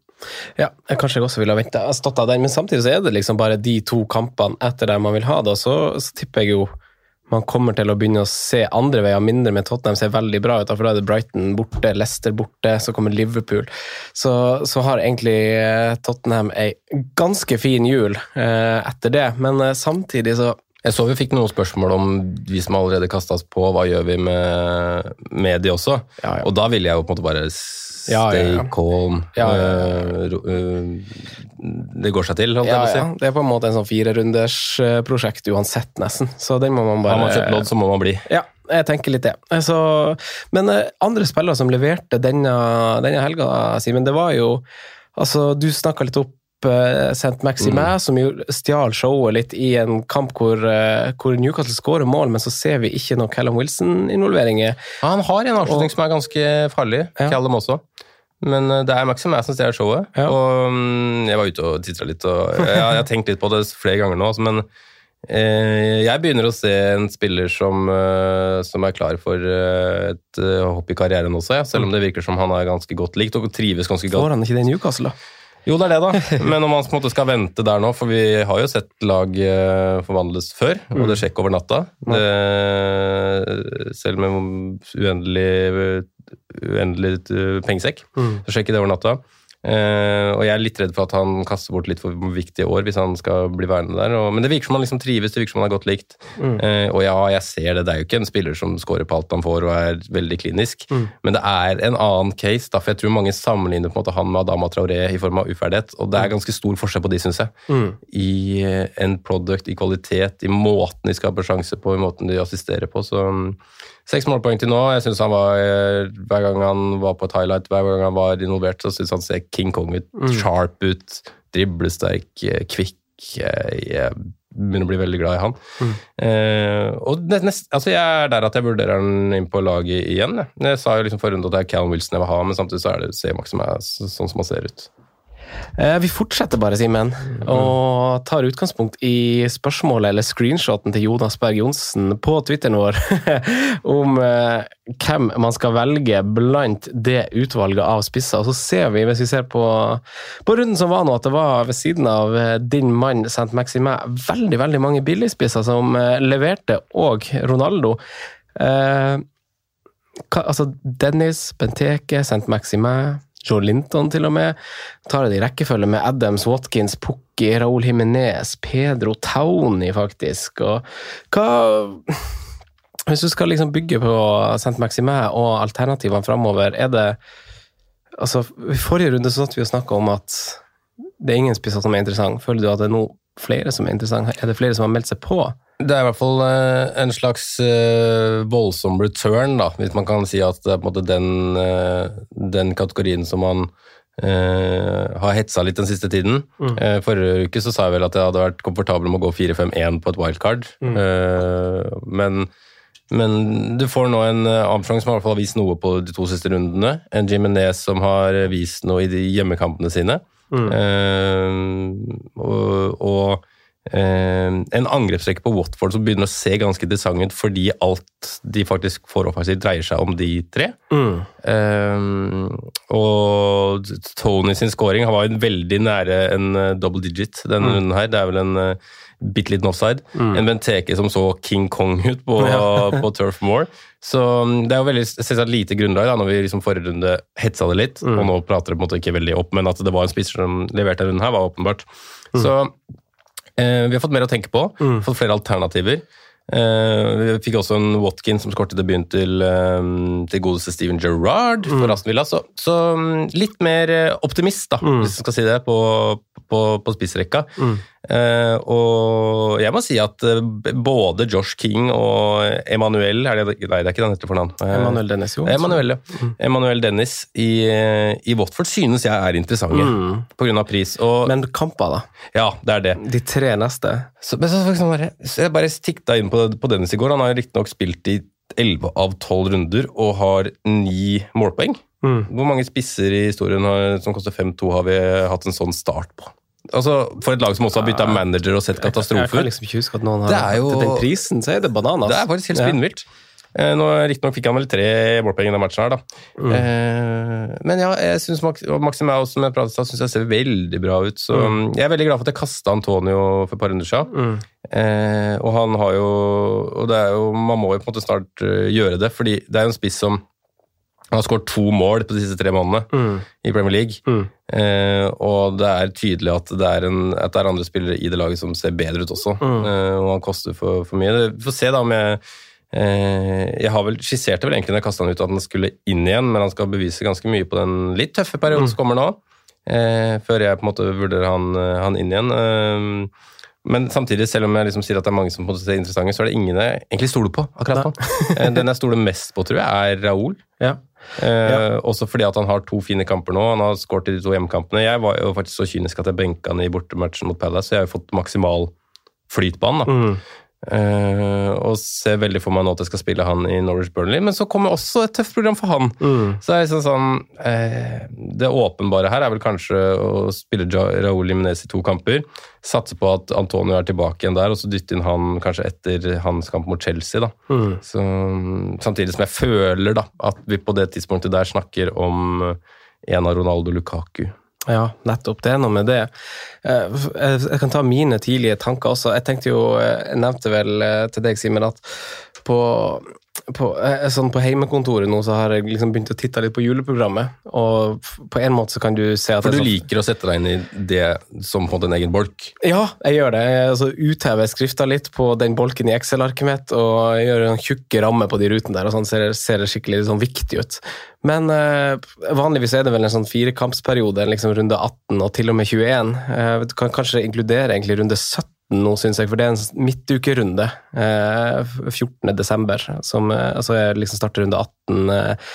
Ja, jeg kanskje jeg også ville ha venta. Stått av den, men samtidig så er det liksom bare de to kampene etter der man vil ha det, og så, så tipper jeg jo man kommer til å begynne å se andre veier mindre med Tottenham ser veldig bra ut, for da er det Brighton borte, Leicester borte, så kommer Liverpool. Så, så har egentlig eh, Tottenham ei ganske fin jul eh, etter det, men eh, samtidig så Jeg så vi fikk noen spørsmål om vi som allerede kasta oss på, hva gjør vi med, med de også? Ja, ja. Og da ville jeg jo på en måte bare Ja, ja, ja. calm. Eh, eh, det går seg til, holdt jeg på å si. ja, Det er på en måte en sånn firerunders eh, prosjekt uansett, nesten. Så den må man bare Har man kjøpt lodd, så må man bli. Ja, jeg tenker litt det. Så, men andre spillere som leverte denne, denne helga, Simen, det var jo Altså, du snakka litt opp St. Maxime, som jo stjal showet litt i en kamp hvor, hvor Newcastle skårer mål, men så ser vi ikke noe Callum Wilson-involveringer. Ja, han har en avslutning som er ganske farlig. Ja. Callum også. Men eh, det er Maxim som stjeler showet. Ja. Og mm, jeg var ute og titra litt, og jeg, jeg har tenkt litt på det flere ganger nå. altså, Men eh, jeg begynner å se en spiller som, eh, som er klar for eh, et hopp i karrieren også, ja. selv om det virker som han er ganske godt likt og trives ganske godt. Får han ikke det i Newcastle, da? Jo, det er det, da. Men om man på en måte skal vente der nå, for vi har jo sett lag forvandles før, og det skjer ikke over natta. Det, selv med uendelig, uendelig eh, pengesekk, så skjer ikke det over natta. Uh, og jeg er litt redd for at han kaster bort litt for viktige år hvis han skal bli værende der. Og, men det virker som han liksom trives, det virker som han er godt likt. Eh, og ja, jeg ser det. Det er jo ikke en spiller som scorer på alt han får og er veldig klinisk, men det er en annen case. Da, for jeg tror mange sammenligner på en måte han med Adama Traoré i form av uferdighet, og det er ganske stor forskjell på de, syns jeg. I uh, en product, i kvalitet, i måten de skaper sjanse på, i måten de assisterer på. Så mm, Seks målpoeng til nå. Jeg synes han var, eh, Hver gang han var på et highlight, hver gang han var involvert, så syns han ser King Kong ut. Sharp ut, driblesterk, eh, kvikk. Jeg, begynner å bli veldig glad i han. Eh, og nest, nest, altså Jeg er der at jeg vurderer han inn på laget igjen. Jeg, jeg sa jo liksom forrige runde at det er Callum Wilson jeg vil ha, men samtidig så er det C-Max som er sånn som han ser ut. Eh, Vi fortsetter bare, Simen, og tar utgangspunkt i spørsmålet eller screenshoten til Jonas Berg Johnsen på Twitteren vår om eh, hvem man skal velge blant det utvalget av spisser. Og så ser vi, hvis vi ser på, på runden som var nå, at det var ved siden av eh, din mann Saint Maxime veldig, veldig mange billigspisser som leverte, og Ronaldo. Eh, hva, altså Dennis, Benteke, St. Maximin, Joe Linton til og med. Tar det i rekkefølge med Adams, Watkins, Pukki, Raúl Jiménez, Pedro Tauni, faktisk. Og hva Hvis du skal liksom bygge på St. Maximin og alternativene framover, er det Altså, I forrige runde så satt vi og snakka om at det er ingen spisser som er interessant. Føler du at det er nå flere som er interessant? Er det flere som har meldt seg på? Det er i hvert fall eh, en slags eh, voldsom return, da, hvis man kan si at det er på en måte den, eh, den kategorien som man Uh, har hetsa litt den siste tiden. Eh, forrige uke så sa jeg vel at jeg hadde vært komfortabel med å gå 4-5-1 på et wildcard, Eh, men men du får nå en Armstrong som har i hvert fall vist noe på de to siste rundene. En Jimenez som har vist noe i de hjemmekampene sine. Eh, og og en angrepsrekke på Watford som begynner å se ganske interessant ut fordi alt de faktisk får offensivt, dreier seg om de tre. Eh, og Tony sin scoring han var jo veldig nære en eh, double digit denne runden her. Det er vel en uh, bitte liten offside. En Benteke som så King Kong ut på, på Turf Moor. Så um, det er jo veldig selvsagt lite grunnlag da, når vi liksom forrige runde hetsa det litt, og nå prater det på en måte ikke veldig opp, men at det var en spisser som leverte denne runden her, var åpenbart. Så eh, vi har fått mer å tenke på, fått flere alternativer. Eh, vi fikk også en Watkin som skåret debuten til, eh, til godeste Steven Gerrard for Aston Villa. Så, så mm, litt mer eh, optimist, da, hvis man skal si det, på, på, på spissrekka. Eh, og jeg må si at eh, både Josh King og Emanuel er det, Nei, det er ikke den heter for navn. Emanuel Dennis, jo. Emanuel, ja. Emanuel Dennis i, eh, i Watford synes jeg er interessante på grunn av pris. Og, Men kamper, da? ja, det er det. De tre neste? Så, men så, så bare, så jeg bare tikta inn på, på Dennis i går. Han har riktignok spilt i 11 av 12 runder og har 9 målpoeng. Hvor mange spisser i historien har, som koster 5-2 har vi hatt en sånn start på? Altså, For et lag som også har bytta manager og sett Jeg kan liksom ikke huske at noen har Det jo- den prisen, så er det bananas. Det er faktisk helt spinnvilt. Eh, nå Riktignok fikk han vel tre målpoeng i den matchen, her da. Eh, men ja, jeg synes Max, Maximau, som jeg pratet synes jeg ser veldig bra ut. Så Jeg er veldig glad for at jeg kasta Antonio for et par runder siden. Eh, og han har jo Og det er jo, man må jo på en måte snart eh, gjøre det, fordi det er jo en spiss som han har skåret to mål på de siste tre månedene i Premier League. Eh, og det er tydelig at det er, en, at det er andre spillere i det laget som ser bedre ut også. Eh, og han koster for, for mye. Vi får se da om jeg eh, Jeg har vel skisserte vel egentlig når jeg kasta han ut at han skulle inn igjen, men han skal bevise ganske mye på den litt tøffe perioden som kommer nå. Eh, før jeg på en måte vurderer han, eh, han inn igjen. Eh, men samtidig, selv om jeg liksom sier at det er mange som på ser interessante, så er det ingen jeg egentlig stoler på akkurat nå. Den jeg stoler mest på, tror jeg, er Raoul. Ja. Eh, Også fordi at han har to fine kamper nå. Han har skåret i de to hjemmekampene. Jeg var jo faktisk så kynisk at jeg benka han i bortematchen mot Palace, så jeg har jo fått maksimal flyt på han. da. Eh, og ser veldig for meg nå at jeg skal spille han i Norwich Burnley, men så kommer også et tøft program for han. Så er det sånn, sånn uh, Det åpenbare her er vel kanskje å spille Ja- Raúl Jimenez i to kamper. Satse på at Antonio er tilbake igjen der, og så dytte inn han kanskje etter hans kamp mot Chelsea. da. Så, samtidig som jeg føler da, at vi på det tidspunktet der snakker om en av Ronaldo Lukaku Ja, nettopp. Det er noe med det. Eh, Jeg kan ta mine tidlige tanker også. Jeg tenkte jo, eh, jeg nevnte vel eh, til deg, Simen, at på, på, eh, sånn på heimekontoret nå så har jeg liksom begynt å titte litt på juleprogrammet. Og på en måte så kan du se at For du sånn- liker å sette deg inn i det som på en måte en egen bolk. Ja, jeg gjør det. Jeg altså, uthever skrifta litt på den bolken i Excel-arket mitt, og jeg gjør en tjukke ramme på de rutene der, og sånn ser, ser det skikkelig sånn viktig ut. Men eh, vanligvis er det vel en sånn firekampsperiode, liksom runde 18 og til og med 21. Eh, du kan kanskje inkludere egentlig runde 17 nå, syns jeg, for det er en midtukerunde. Eh, 14. desember, som eh, altså jeg liksom starter runde 18 eh,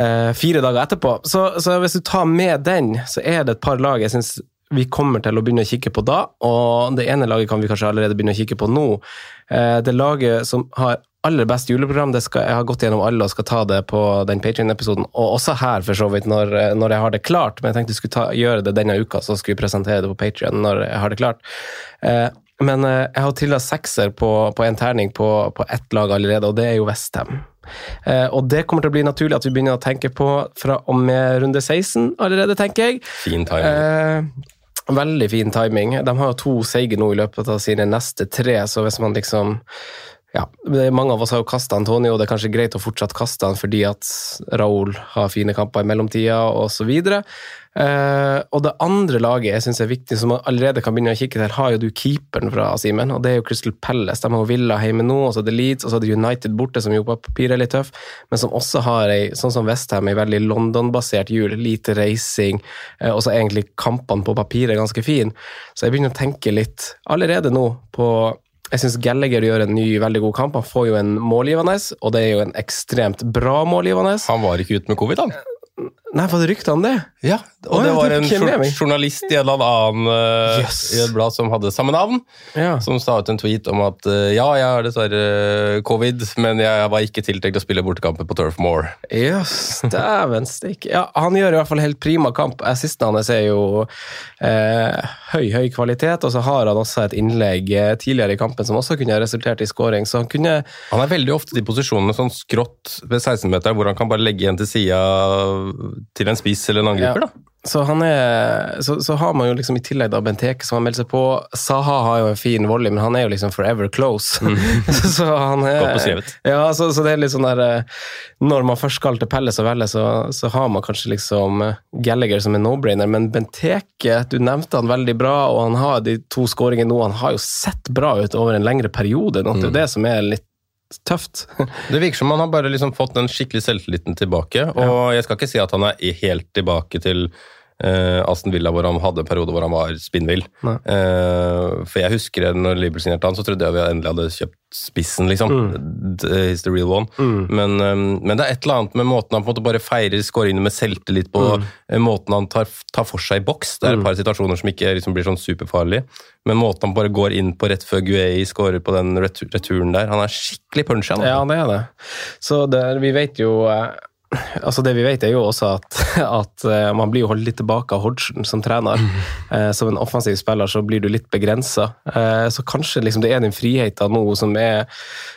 eh, fire dager etterpå. Så, så hvis du tar med den, så er det et par lag jeg syns vi kommer til å begynne å kikke på da, og det ene laget kan vi kanskje allerede begynne å kikke på nå. Eh, Det laget som har aller best juleprogram, det skal, jeg har gått gjennom alle og skal ta det på den Patrion-episoden, og også her for så vidt når, når jeg har det klart, men jeg tenkte jeg skulle ta, gjøre det denne uka, så skulle vi presentere det på Patrion når jeg har det klart. Eh, Men eh, jeg har tillatt sekser på, på en terning på, på ett lag allerede, og det er jo Westham. Eh, og det kommer til å bli naturlig at vi begynner å tenke på fra og med runde 16 allerede, tenker jeg. Fin timing. Eh, veldig fin timing. De har jo to seige nå i løpet av sine neste tre, så hvis man liksom ja, er Mange av oss har jo kasta Antonio, og det er kanskje greit å fortsatt kaste han fordi at Raúl har fine kamper i mellomtida, osv. Eh, og det andre laget jeg synes er viktig, som man allerede kan begynne å kikke til, har jo du keeperen fra Simen, og det er jo Crystal Palace. De har jo Villa hjemme nå, og så er det Leeds, og så er det United borte, som jo på papiret er litt tøff, men som også har ei, sånn som Westham, ei veldig London-basert jul. Lite reising, eh, og så egentlig kampene på papiret ganske fin. Så jeg begynner å tenke litt allerede nå på jeg syns Gallagher gjør en ny, veldig god kamp. Han får jo en målgivende, og det er jo en ekstremt bra målgivende. Han var ikke ute med covid, han. Nei, var det rykte om det? Ja, og oh, det var en journalist i et eller annen eh, Yes. i et blad som hadde samme navn, Ja. som sa ut en tweet om at eh, ja, jeg har dessverre covid, men jeg var ikke tiltenkt å spille bortekamper på Turf Moor. Jøss, dæven steike. Ja, han gjør i hvert fall helt prima kamp. Assisten hans er jo eh, høy, høy kvalitet, og så har han også et innlegg eh, tidligere i kampen som også kunne ha resultert i scoring, så han kunne Han er veldig ofte i posisjonene sånn skrått ved 16-meteren, hvor han kan bare legge igjen til sida til en spiss eller en angriper. Ja. da. Så, han er, så, så har man jo liksom i tillegg da Benteke som har meldt seg på. Saha har jo en fin volley, men han er jo liksom forever close. så han er, Mm. Godt beskrevet. Ja, så, så det er litt sånn der eh, Når man først skal til Pelles og Velle, så, så har man kanskje liksom eh, Gallagher som en no-brainer, men Benteke, du nevnte han veldig bra, og han har de to skåringene nå. Han har jo sett bra ut over en lengre periode nå. Det er jo det som er litt tøft. Det virker som han har bare liksom fått den skikkelig selvtilliten tilbake. Og jeg skal ikke si at han er helt tilbake til eh, Aston Villa, hvor han hadde en periode hvor han var spinnvill. Eh, for jeg husker det når Liverpool signerte han, så trodde jeg vi endelig hadde kjøpt spissen, liksom. Mm. He's the real one. Men, eh, men det er et eller annet med måten han på en måte bare feirer skåringene med selvtillit på, mm. måten han tar, tar for seg i boks. Det er et par situasjoner som ikke liksom blir sånn superfarlige, men måten han bare går inn på rett før Guei skårer på den retu- returen der, han er skikkelig punchy. Ja, det er det. Så det, vi vet jo eh, Altså Det vi vet, er jo også at, at eh, man blir holdt litt tilbake av Hodgson som trener. Eh, Som en offensiv spiller så blir du litt begrensa. Så kanskje liksom det er den friheten nå som er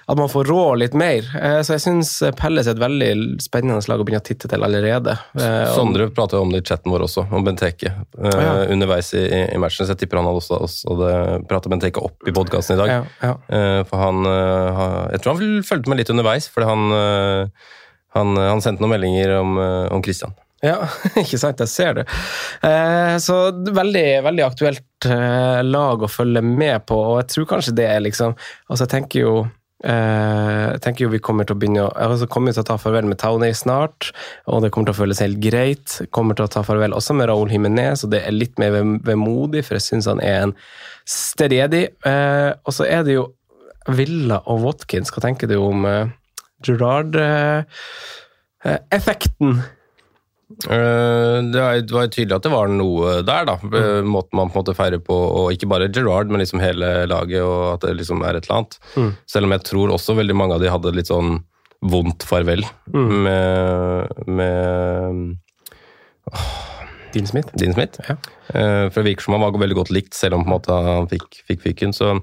at man får rå litt mer. Eh, Så jeg syns Pelles er et veldig spennende lag å begynne å titte til allerede. Eh, Sondre pratet om det i chatten vår også, om Benteke. eh, ja. Underveis i, i matchen, så jeg tipper han hadde også, også prata Benteke opp i podkasten i dag. Ja, ja. Eh, for han eh, Jeg tror han fulgte med litt underveis, fordi han, eh, han, han sendte noen meldinger om, eh, om Christian. Ja, ikke sant, jeg ser det. Eh, så veldig, veldig aktuelt eh, lag å følge med på, og jeg tror kanskje det er liksom Altså, jeg tenker jo eh, jeg tenker jo vi kommer til å begynne å altså kommer til å ta farvel med Towney snart, og det kommer til å føles helt greit. Kommer til å ta farvel også med Raúl Jiménez, og det er litt mer vemodig, for jeg syns han er en stedig. Eh, og så er det jo Villa og Watkins. Hva tenker du om eh, Gerrard-effekten? Eh, det er- det var tydelig at det var noe der, da. Mm. Måten man på en måte feirer på, og ikke bare Gerard, men liksom hele laget, og at det liksom er et eller annet. Selv om jeg tror også veldig mange av de hadde litt sånn vondt farvel med, med Dean Smith? Dean Smith. Ja. Eh, For det virker som han var veldig godt likt, selv om på en måte han fikk, fikk fyken. Så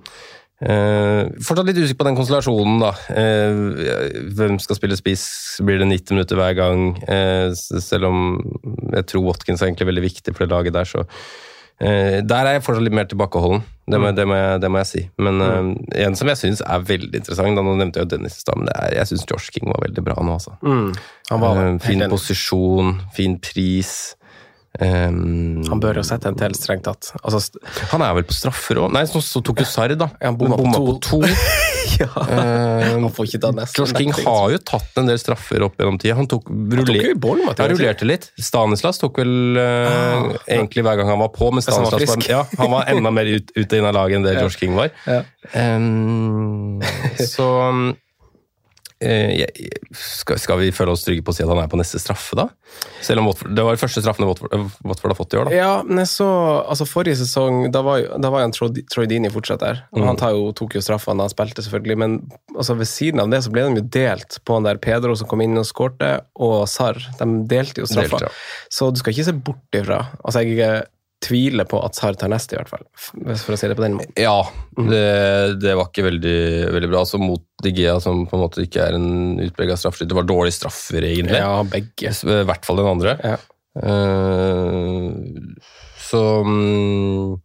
Eh, fortsatt litt usikker på den konstellasjonen, da. Eh, hvem skal spille spiss? Blir det 90 minutter hver gang? Eh, selv om jeg tror Watkins er egentlig veldig viktig for det laget der, så eh, Der er jeg fortsatt litt mer tilbakeholden, det må, det må, jeg, det må jeg si. Men eh, en som jeg syns er veldig interessant, da nå nevnte jeg jo Dennis i stad, men det er, jeg syns Josh King var veldig bra nå, altså. Mm, han var. Fin posisjon, fin pris. Um, Han bør jo sette en til, strengt tatt. Altså, han er vel på straffer òg? Nei, så, så tok jo Sarr, da. Han bomma på på to. ja. Eh, Han får ikke ta nesten. Josh King har jo tatt en del straffer opp gjennom tida. Han tok, ruller, i Bournemouth, ja, han rullerte litt. Stanislas tok vel eh, egentlig hver gang han var på, men Stanislas var var, ja, han var enda mer ut, ut og inn av laget enn det Josh King var. Ja. Um, så skal, skal vi føle oss trygge på å si at han er på neste straffe, da? Selv om Watford, Det var de første straffene Watford, Watford har fått i år, da. Ja, men jeg så altså Forrige sesong, da var, da var en Troy Dini fortsatt der. Og Mm. Han tar jo, tok jo straffene da han spilte, selvfølgelig, men altså ved siden av det så ble de jo delt på han der Pedro som kom inn og skårte, og Sarr. De delte jo straffa. Delt, ja. Så du skal ikke se bort ifra Altså, jeg eh, tviler på at Sar tar neste, i hvert fall. For å si det på den måten. Ja, det, det var ikke veldig, veldig bra. Altså Mot Digea, som på en måte ikke er en utprega straffeskytter, var dårlige straffer, egentlig. Ja, begge. I hvert fall den andre. Ja. Uh, så um,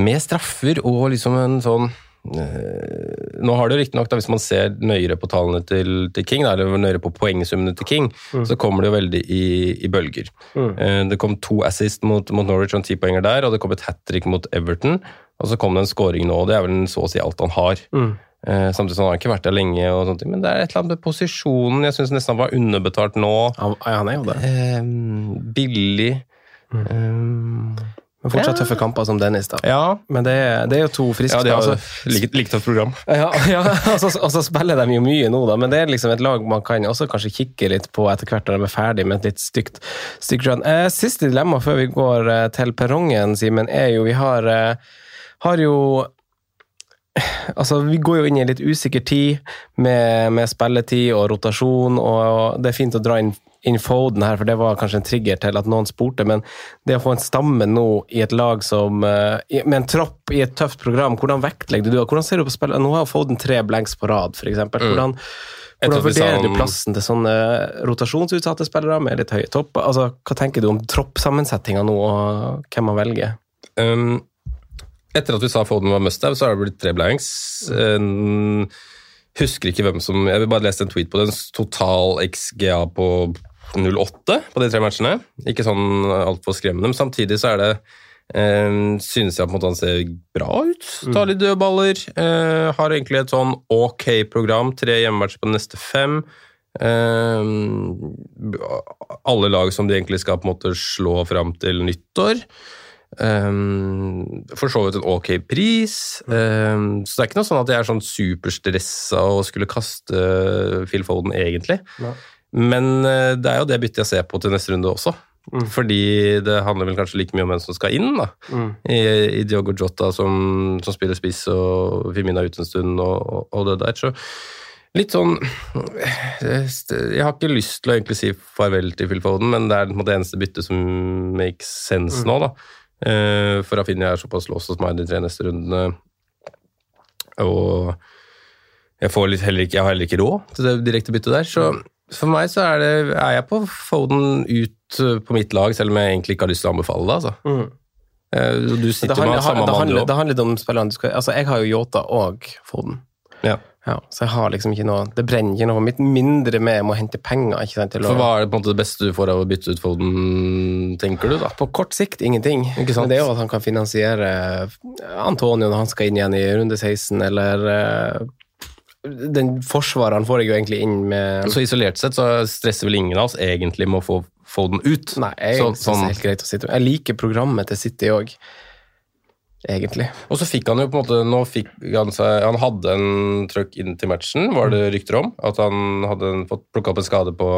Med straffer og liksom en sånn Nå har det riktignok, hvis man ser nøyere på tallene til, til King, da, eller nøyere på poengsummene til King, så kommer det jo veldig i, i bølger. Mm. det kom to assist mot, mot Norwich og en tipoenger der, og det kom et hat trick mot Everton. Og så kom det en scoring nå, og det er vel så å si alt han har. Eh, samtidig som han har ikke vært der lenge, og sånt, men det er et eller annet med posisjonen. Jeg syns nesten han var underbetalt nå. Han, han er jo det. Eh, billig. Eh, Men fortsatt tøffe kamper som Dennis, da. ja. Men det, er- det er jo to friske ja, de har altså, likt, like tøft program. Ja, ja og, så, og så spiller de jo mye nå, da, men det er liksom et lag man kan også kanskje kikke litt på etter hvert når de er ferdig med et litt stygt, stygt run. Eh, siste dilemma før vi går eh, til perrongen, Simen, er jo Vi har, eh, har jo Altså, Vi går jo inn i en litt usikker tid med, med spilletid og rotasjon, og det er fint å dra inn, inn Foden her, for det var kanskje en trigger til at noen spurte, men det å få en stamme nå i et lag som eh, Med en tropp i et tøft program, hvordan vektlegger du det? Hvordan ser du på spillet? Nå har Foden tre blanks på rad, f.eks. Hvordan, Jeg hvordan vurderer du plassen til sånne rotasjonsutsatte spillere med litt høye topper? Altså, hva tenker du om troppsammensetninga nå, og hvem man velger? Um, etter at vi sa Foden var must have, så har det blitt tre blanks. Um, husker ikke hvem som Jeg vil bare lese en tweet på det. En total XGA på 0,8 på de tre matchene. Ikke sånn altfor skremmende, men samtidig så er det eh, Synes jeg på en måte han ser bra ut. Tar litt dødballer. Eh, har egentlig et sånn ok program. Tre hjemmematcher på de neste fem. Eh, alle lag som de egentlig skal på en måte slå fram til nyttår. Um, for så vidt en ok pris. Um, så det er ikke noe sånn at jeg er sånn superstressa og skulle kaste Phil Foden, egentlig. Men uh, det er jo det byttet jeg ser på til neste runde også. Fordi det handler vel kanskje like mye om hvem som skal inn, da. I, I Diogo Jota som, som spiller spiss, og Firmina ute en stund, og, og det der. Så litt sånn Jeg har ikke lyst til å egentlig si farvel til Phil Foden, men det er det eneste byttet som makes sense nå, da. Eh, For Rafinha er såpass låst hos meg de tre neste rundene. Og jeg, får litt, ikke, jeg har heller ikke råd til det direkte byttet der. Så for meg så er, det, er jeg på Foden ut eh, på mitt lag, selv om jeg egentlig ikke har lyst til å anbefale det. altså. Mm. og Du Det sitter handler, med samme mann, det handler litt om spillerne du skal Altså, jeg har jo Yota og Foden. Ja. Ja, så jeg har liksom ikke noe Det brenner ikke noe mitt mindre med jeg må hente penger. ikke sant, å... For hva er det på en måte det beste du får av å bytte ut Foden, tenker du da? På kort sikt ingenting. Ikke sant? Men det er jo at han kan finansiere Antonio når han skal inn igjen i runde 16, eller eh, Den forsvareren får jeg jo egentlig inn med Så isolert sett så stresser vel ingen av oss egentlig med å få den ut. Nei, jeg Så, synes det sånn, er helt greit å sitte Jeg liker programmet til City òg, egentlig. og så fikk han jo på en måte Nå fikk han seg Han hadde en trøkk inn til matchen, var det rykter om. At han hadde fått plukka opp en skade på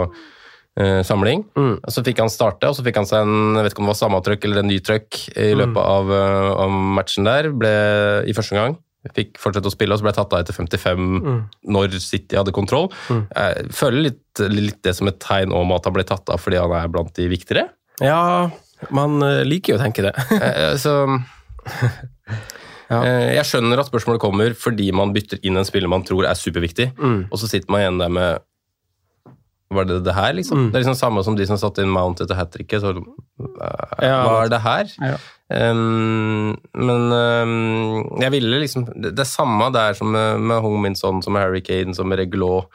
eh, samling. Mm. Og Så fikk han starte, og så fikk han seg en jeg vet ikke om det var samme trøkk eller en ny trøkk i Mm. løpet av, eh, av matchen der. Ble i første gang. Fikk fortsette å spille, og så ble jeg tatt av etter 55 Mm. når City hadde kontroll. Jeg føler litt, litt det som et tegn om at han ble tatt av fordi han er blant de viktigere. Ja, man eh, liker jo å tenke det. Eh, Så Ja. Eh, Jeg skjønner at spørsmålet kommer fordi man bytter inn en spiller man tror er superviktig, Mm. og så sitter man igjen der med Var det det her, liksom? Mm. Det er liksom samme som de som satte inn Mount etter hat tricket. Så uh, Ja, hva er det her? Ja. Um, men um, jeg ville liksom Det, det er samme der som med, med Hominson, som med Harry Kane, som med Reglot.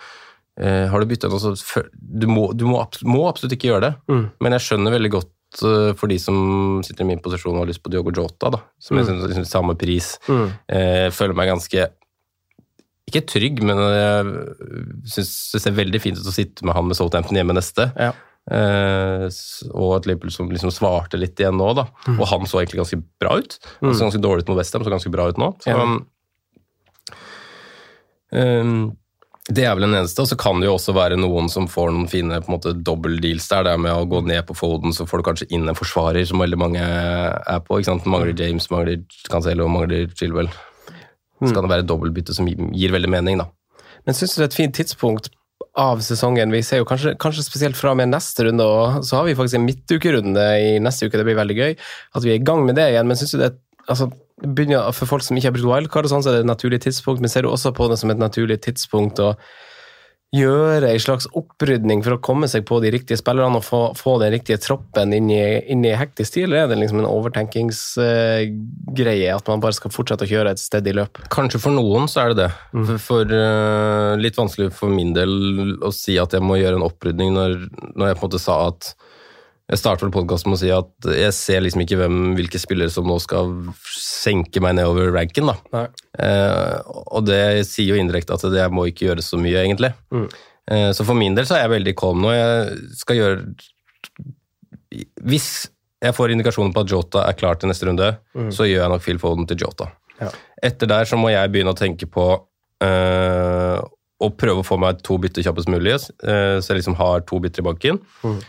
Uh, har du bytta noe, så Du, må, du må, må absolutt ikke gjøre det. Mm. Men jeg skjønner veldig godt eh, for de som sitter i min posisjon og har lyst på Diogo Jota, da, som jeg synes, synes samme pris. Mm. Eh, føler meg ganske Ikke trygg, men jeg syns det ser veldig fint ut å sitte med han med Southampton hjemme neste. Ja. Eh, og et Liverpool som liksom svarte litt igjen nå, da. Mm. Og han så egentlig ganske bra ut. Han så ganske dårlig ut mot Westham, så ganske bra ut nå. Så, Ja. um, det er vel den eneste, og så kan det jo også være noen som får noen fine på en måte dobbeltdeals der. Det er med å gå ned på Foden, så får du kanskje inn en forsvarer som veldig mange er på. ikke sant? Mangler James, mangler Cancelo, mangler Chilwell. Så kan det være dobbeltbytte som gir, veldig mening, da. Men syns du det er et fint tidspunkt av sesongen? Vi ser jo kanskje, kanskje spesielt fra og med neste runde, og så har vi faktisk en midtukerunde i neste uke. Det blir veldig gøy at vi er i gang med det igjen. Men syns du det altså, begynner, For folk som ikke har brukt wildcard, og sånn, så er det et naturlig tidspunkt, men ser du også på det som et naturlig tidspunkt å gjøre en slags opprydning for å komme seg på de riktige spillerne og få, få den riktige troppen inn i, inn i hektisk tid, eller er det liksom en overtenkingsgreie at man bare skal fortsette å kjøre et steady løp? Kanskje for noen så er det det. For, for uh, litt vanskelig for min del å si at jeg må gjøre en opprydning når, når jeg på en måte sa at Jeg starter vel podkasten med å si at jeg ser liksom ikke hvem, hvilke spillere som nå skal senke meg nedover ranken. da. Eh, og det sier jo indirekte at jeg må ikke gjøre så mye, egentlig. Eh, så for min del så er jeg veldig calm nå. Jeg skal gjøre Hvis jeg får indikasjoner på at Jota er klar til neste runde, så gjør jeg nok Phil Foden til Jota. Ja. Etter der så må jeg begynne å tenke på eh, å prøve å få meg to bytter kjappest mulig, eh, så jeg liksom har to bytter i banken. Eh,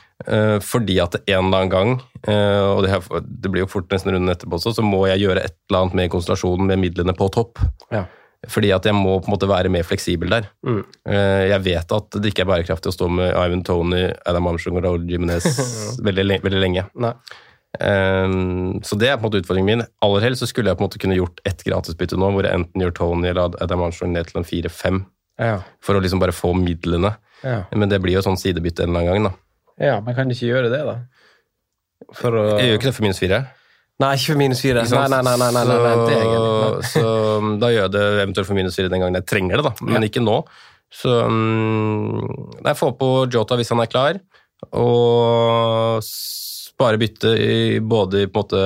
fordi at en eller annen gang, eh, og det, blir jo fort nesten runden etterpå også, så må jeg gjøre et eller annet med konsentrasjonen med midlene på topp. Ja. Fordi at jeg må på en måte være mer fleksibel der. Mm. Eh, Jeg vet at det ikke er bærekraftig å stå med Ivan Tony, Adam Armstrong og Raoul Jimenez veldig, le- veldig lenge. Um, så det er på en måte utfordringen min. Aller helst så skulle jeg på en måte kunne gjort ett gratisbytte nå, hvor jeg enten gjør Tony eller Adam Armstrong ned til en 4-5, Ja. for å liksom bare få midlene. Ja. Men det blir jo sånn sidebytte en eller annen gang, da. Ja, men kan du ikke gjøre det, da? For å Jeg gjør ikke det for minus fire. Nei, ikke for minus fire. Nei, nei, nei, nei, nei, nei, det er jeg enig så, da gjør jeg det eventuelt for minus fire den gangen jeg trenger det, da. Men ikke nå. Så um, Nei, få på Jota hvis han er klar, og spare bytte i, både i, på en måte,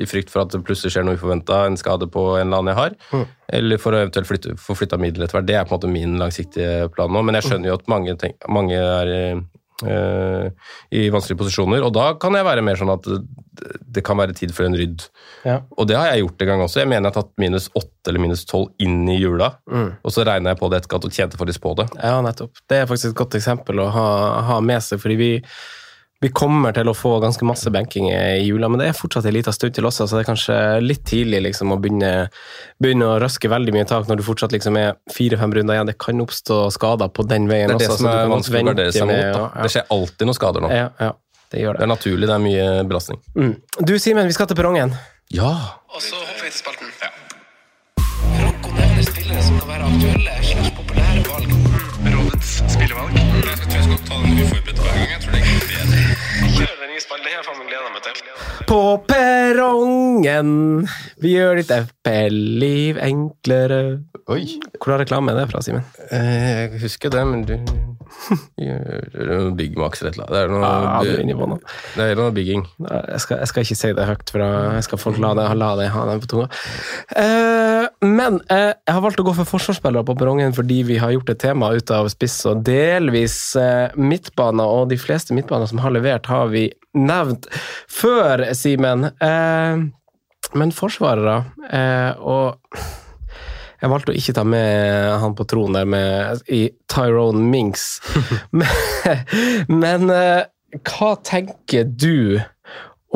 i frykt for at det plutselig skjer noe uforventa, en skade på en eller annen jeg har, Mm. eller for å eventuelt flytte, få flytta midler etter hvert. Det er på en måte min langsiktige plan nå, men jeg skjønner jo at mange, tenk, mange er i vanskelige posisjoner, og da kan jeg være mer sånn at det, kan være tid for en rydd. Ja. Og det har jeg gjort en gang også. Jeg mener jeg har tatt minus åtte eller minus tolv inn i jula, Mm. og så regna jeg på det etterkant og tjente faktisk på det. Ja, nettopp. Det er faktisk et godt eksempel å ha, ha med seg, fordi vi, vi kommer til å få ganske masse banking i jula, men det er fortsatt en liten stund til også, så det er kanskje litt tidlig liksom, å begynne, begynne å røske veldig mye tak når du fortsatt liksom er fire-fem runder igjen. Det kan oppstå skader på den veien også. Det er det også. som er vanskelig å gardere seg mot. med Da. å- Det skjer alltid noen skader nå. Ja, ja, det gjør Det det. er naturlig, det er mye belastning. Mm. Du, Simen, vi skal til perrongen. Ja! Og så hopper vi til spalten. Franco nevner spillere som kan være aktuelle slags populære valg. Rådets spillevalg. Jeg tror jeg skal ta den uforberedt hver gang. På perrongen, vi gjør ditt FPL-liv enklere. Oi. Hvor reklame er det fra, Simen? Eh, Jeg husker det, men du er Big Max eller et eller annet. Det er noe, Ah, bigging. Jeg skal, jeg skal ikke si det høyt, for jeg skal folk la det, la det ha den på tunga. Eh, men eh, jeg har valgt å gå for forsvarsspillere på perrongen fordi vi har gjort et tema ut av spiss og delvis eh, midtbaner, og de fleste midtbaner som har levert, har vi nevnt før, Simen. Eh, men forsvarere, eh, og jeg valgte å ikke ta med han på tronen der med, i Tyrone Minks. men men eh, hva tenker du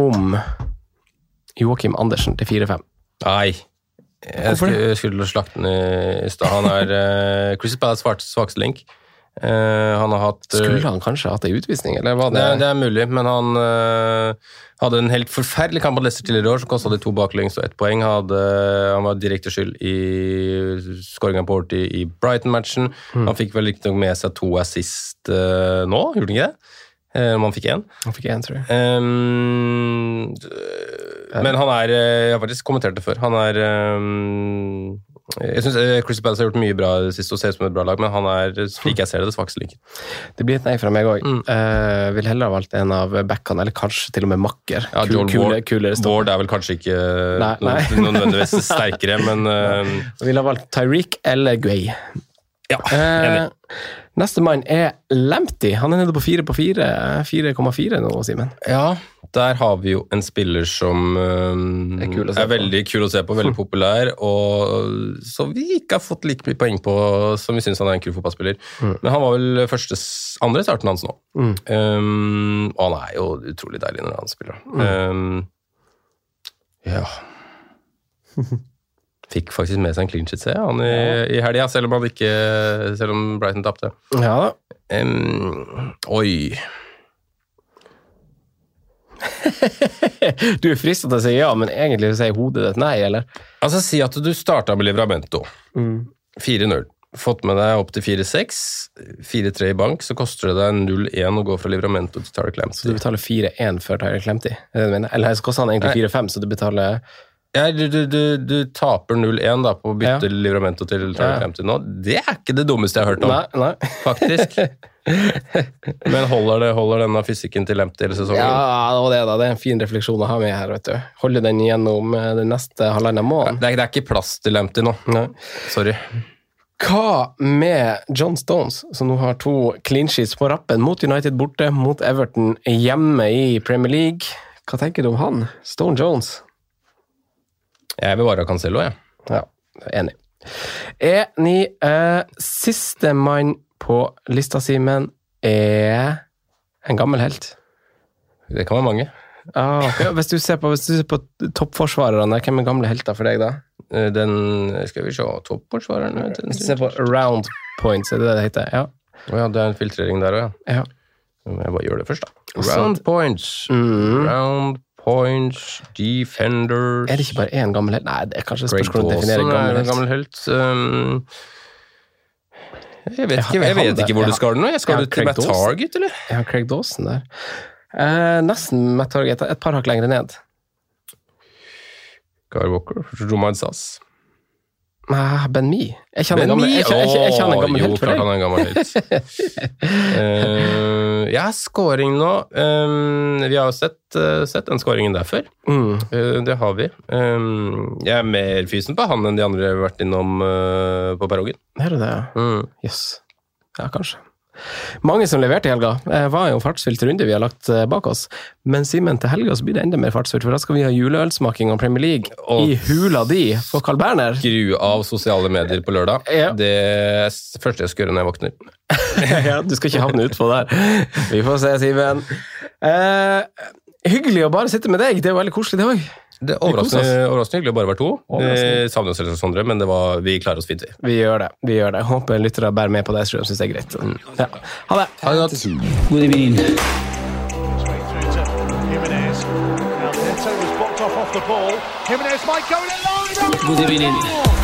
om Joakim Andersen til 4-5? Nei. Jeg skulle, jeg skulle slakte den i stad. Han er uh, Chris Palace svakeste link. Eh, han har hatt eh, Skulle han kanskje hatt ei utvisning, eller var det det, det er mulig, men han eh, hadde en helt forferdelig kamp mot Leicester tidligere i år, som kosta de to baklengs og ett poeng. Hadde, han var direkte skyld i skåringa på Horty i Brighton-matchen. Mm. Han fikk vel riktignok med seg to assist uh, nå, gjorde han ikke det? Om han fikk én. Han fikk én, tror jeg. Um, men han er Jeg har faktisk kommentert det før. Han er ehm, Jeg syns Chris Palace har gjort mye bra sist og ser ut som et bra lag, men han er, slik jeg ser det, det svakeste linken. Det blir et nei fra meg òg. Mm. vil heller ha valgt en av backene, eller kanskje til og med makker. Ja, Joel kule- Ward. Ward er vel kanskje ikke Nei, nei. Noen, nødvendigvis sterkere, men uh, Ville ha valgt Tyreek eller Guay. ja, enig. Eh, neste mann er Lamptey. Han er nede på fire på fire. 4,4 nå, Simen. Ja, der har vi jo en spiller som ehm, Er kul er, veldig kul å se på, veldig populær, og så vi ikke har fått like mye poeng på som vi syns han er en kul fotballspiller. Men han var vel første, andre starten hans nå. Mm. Um, og han er jo utrolig deilig når han spiller. Ehm, ja Fikk faktisk med seg en clean shit, ser han i, i helga, selv om han ikke Selv om Brighton tapte. Ja da. Oi Du er fristet til å si ja, men egentlig sier hodet ditt nei, eller? Altså, si at du starta med Livramento. Mm. 4-0. Fått med deg opp til 4-6. 4-3 i bank, så koster det deg 0-1 å gå fra Livramento til Tarek Så du betaler 4-1 før? Er du mener? Eller så koster han egentlig 4-5, så du betaler Ja, du, du, du, du taper 0-1 da på å bytte Ja. Livramento til Tarek Ja. Nå. Det er ikke det dummeste jeg har hørt om, Nei, nei. faktisk. Men holder, det, holder denne fysikken til Lempty hele sesongen? Ja, det var det, da. Det er en fin refleksjon å ha med her, vet du. Holde den gjennom eh, den neste halvannen måneden. Det det er ikke plass til Lempty nå. Nei. Sorry. Hva med John Stones, som nå har to clean sheets på rappen mot United borte, mot Everton hjemme i Premier League? Hva tenker du om han? Stone Jones? Jeg vil ha Cancelo, jeg. Ja, enig. Enig. Eh, Sistemann på lista, Simen, er en gammel helt. Det kan være mange. Ah, okay. hvis, du ser på, hvis du ser på toppforsvarerne, hvem er gamle helter for deg, da? Eh, Den Skal vi se Toppforsvareren Hvis du ser på round points, er det det det heter? Ja. Oh, ja, det er en filtrering der òg, ja. ja. Jeg bare gjør det først, da. Round points. Mm. Round points, defenders Er det ikke bare én gammel helt? Nei, det er kanskje et spørsmål å definere er gammel helt. gammel helt. Um, jeg vet ikke, jeg jeg vet ikke hvor du skal nå. Jeg skal til Matt Target, eller? Jeg har Craig Dawson der. Eh, nesten Matt Target, et par hakk lenger ned. Guy Walker, Romain Sass. Ah, Ben Mi. Jeg kjenner han en Ben gammel, er ikke han en gammel helt for klart deg? han er en gammel helt. Eh, ja, scoring nå. Um, vi har jo sett, uh, sett den scoringen der før. Mm. Uh, det har vi. Um, jeg er mer fysen på han enn de andre jeg har vært innom eh, på perrongen. Er det det? Mm. Yes. Ja, kanskje. Mange som leverte i helga. Det var jo fartsfylt runde vi har lagt eh, bak oss. Men Simen, til helga så blir det enda mer fartsfylt, for da skal vi ha juleølsmaking og Premier League Og- i hula di på Carl Berner. Skru av sosiale medier på lørdag. Ja. Det er det første jeg skal gjøre når jeg våkner. ja, du skal ikke havne utpå der. Vi får se, Simen. Eh, hyggelig å bare sitte med deg. Det er jo veldig koselig, det òg. Det er overraskende, det overraskende, overraskende hyggelig å bare være to. Vi savner oss selvsagt Sondre, men det var, vi klarer oss fint, vi. Vi gjør det. vi gjør det. Håper lyttere bærer med på det. Jeg syns det er greit. Ja. Ha det. Ha det godt. Straight evening. Good Jimenez.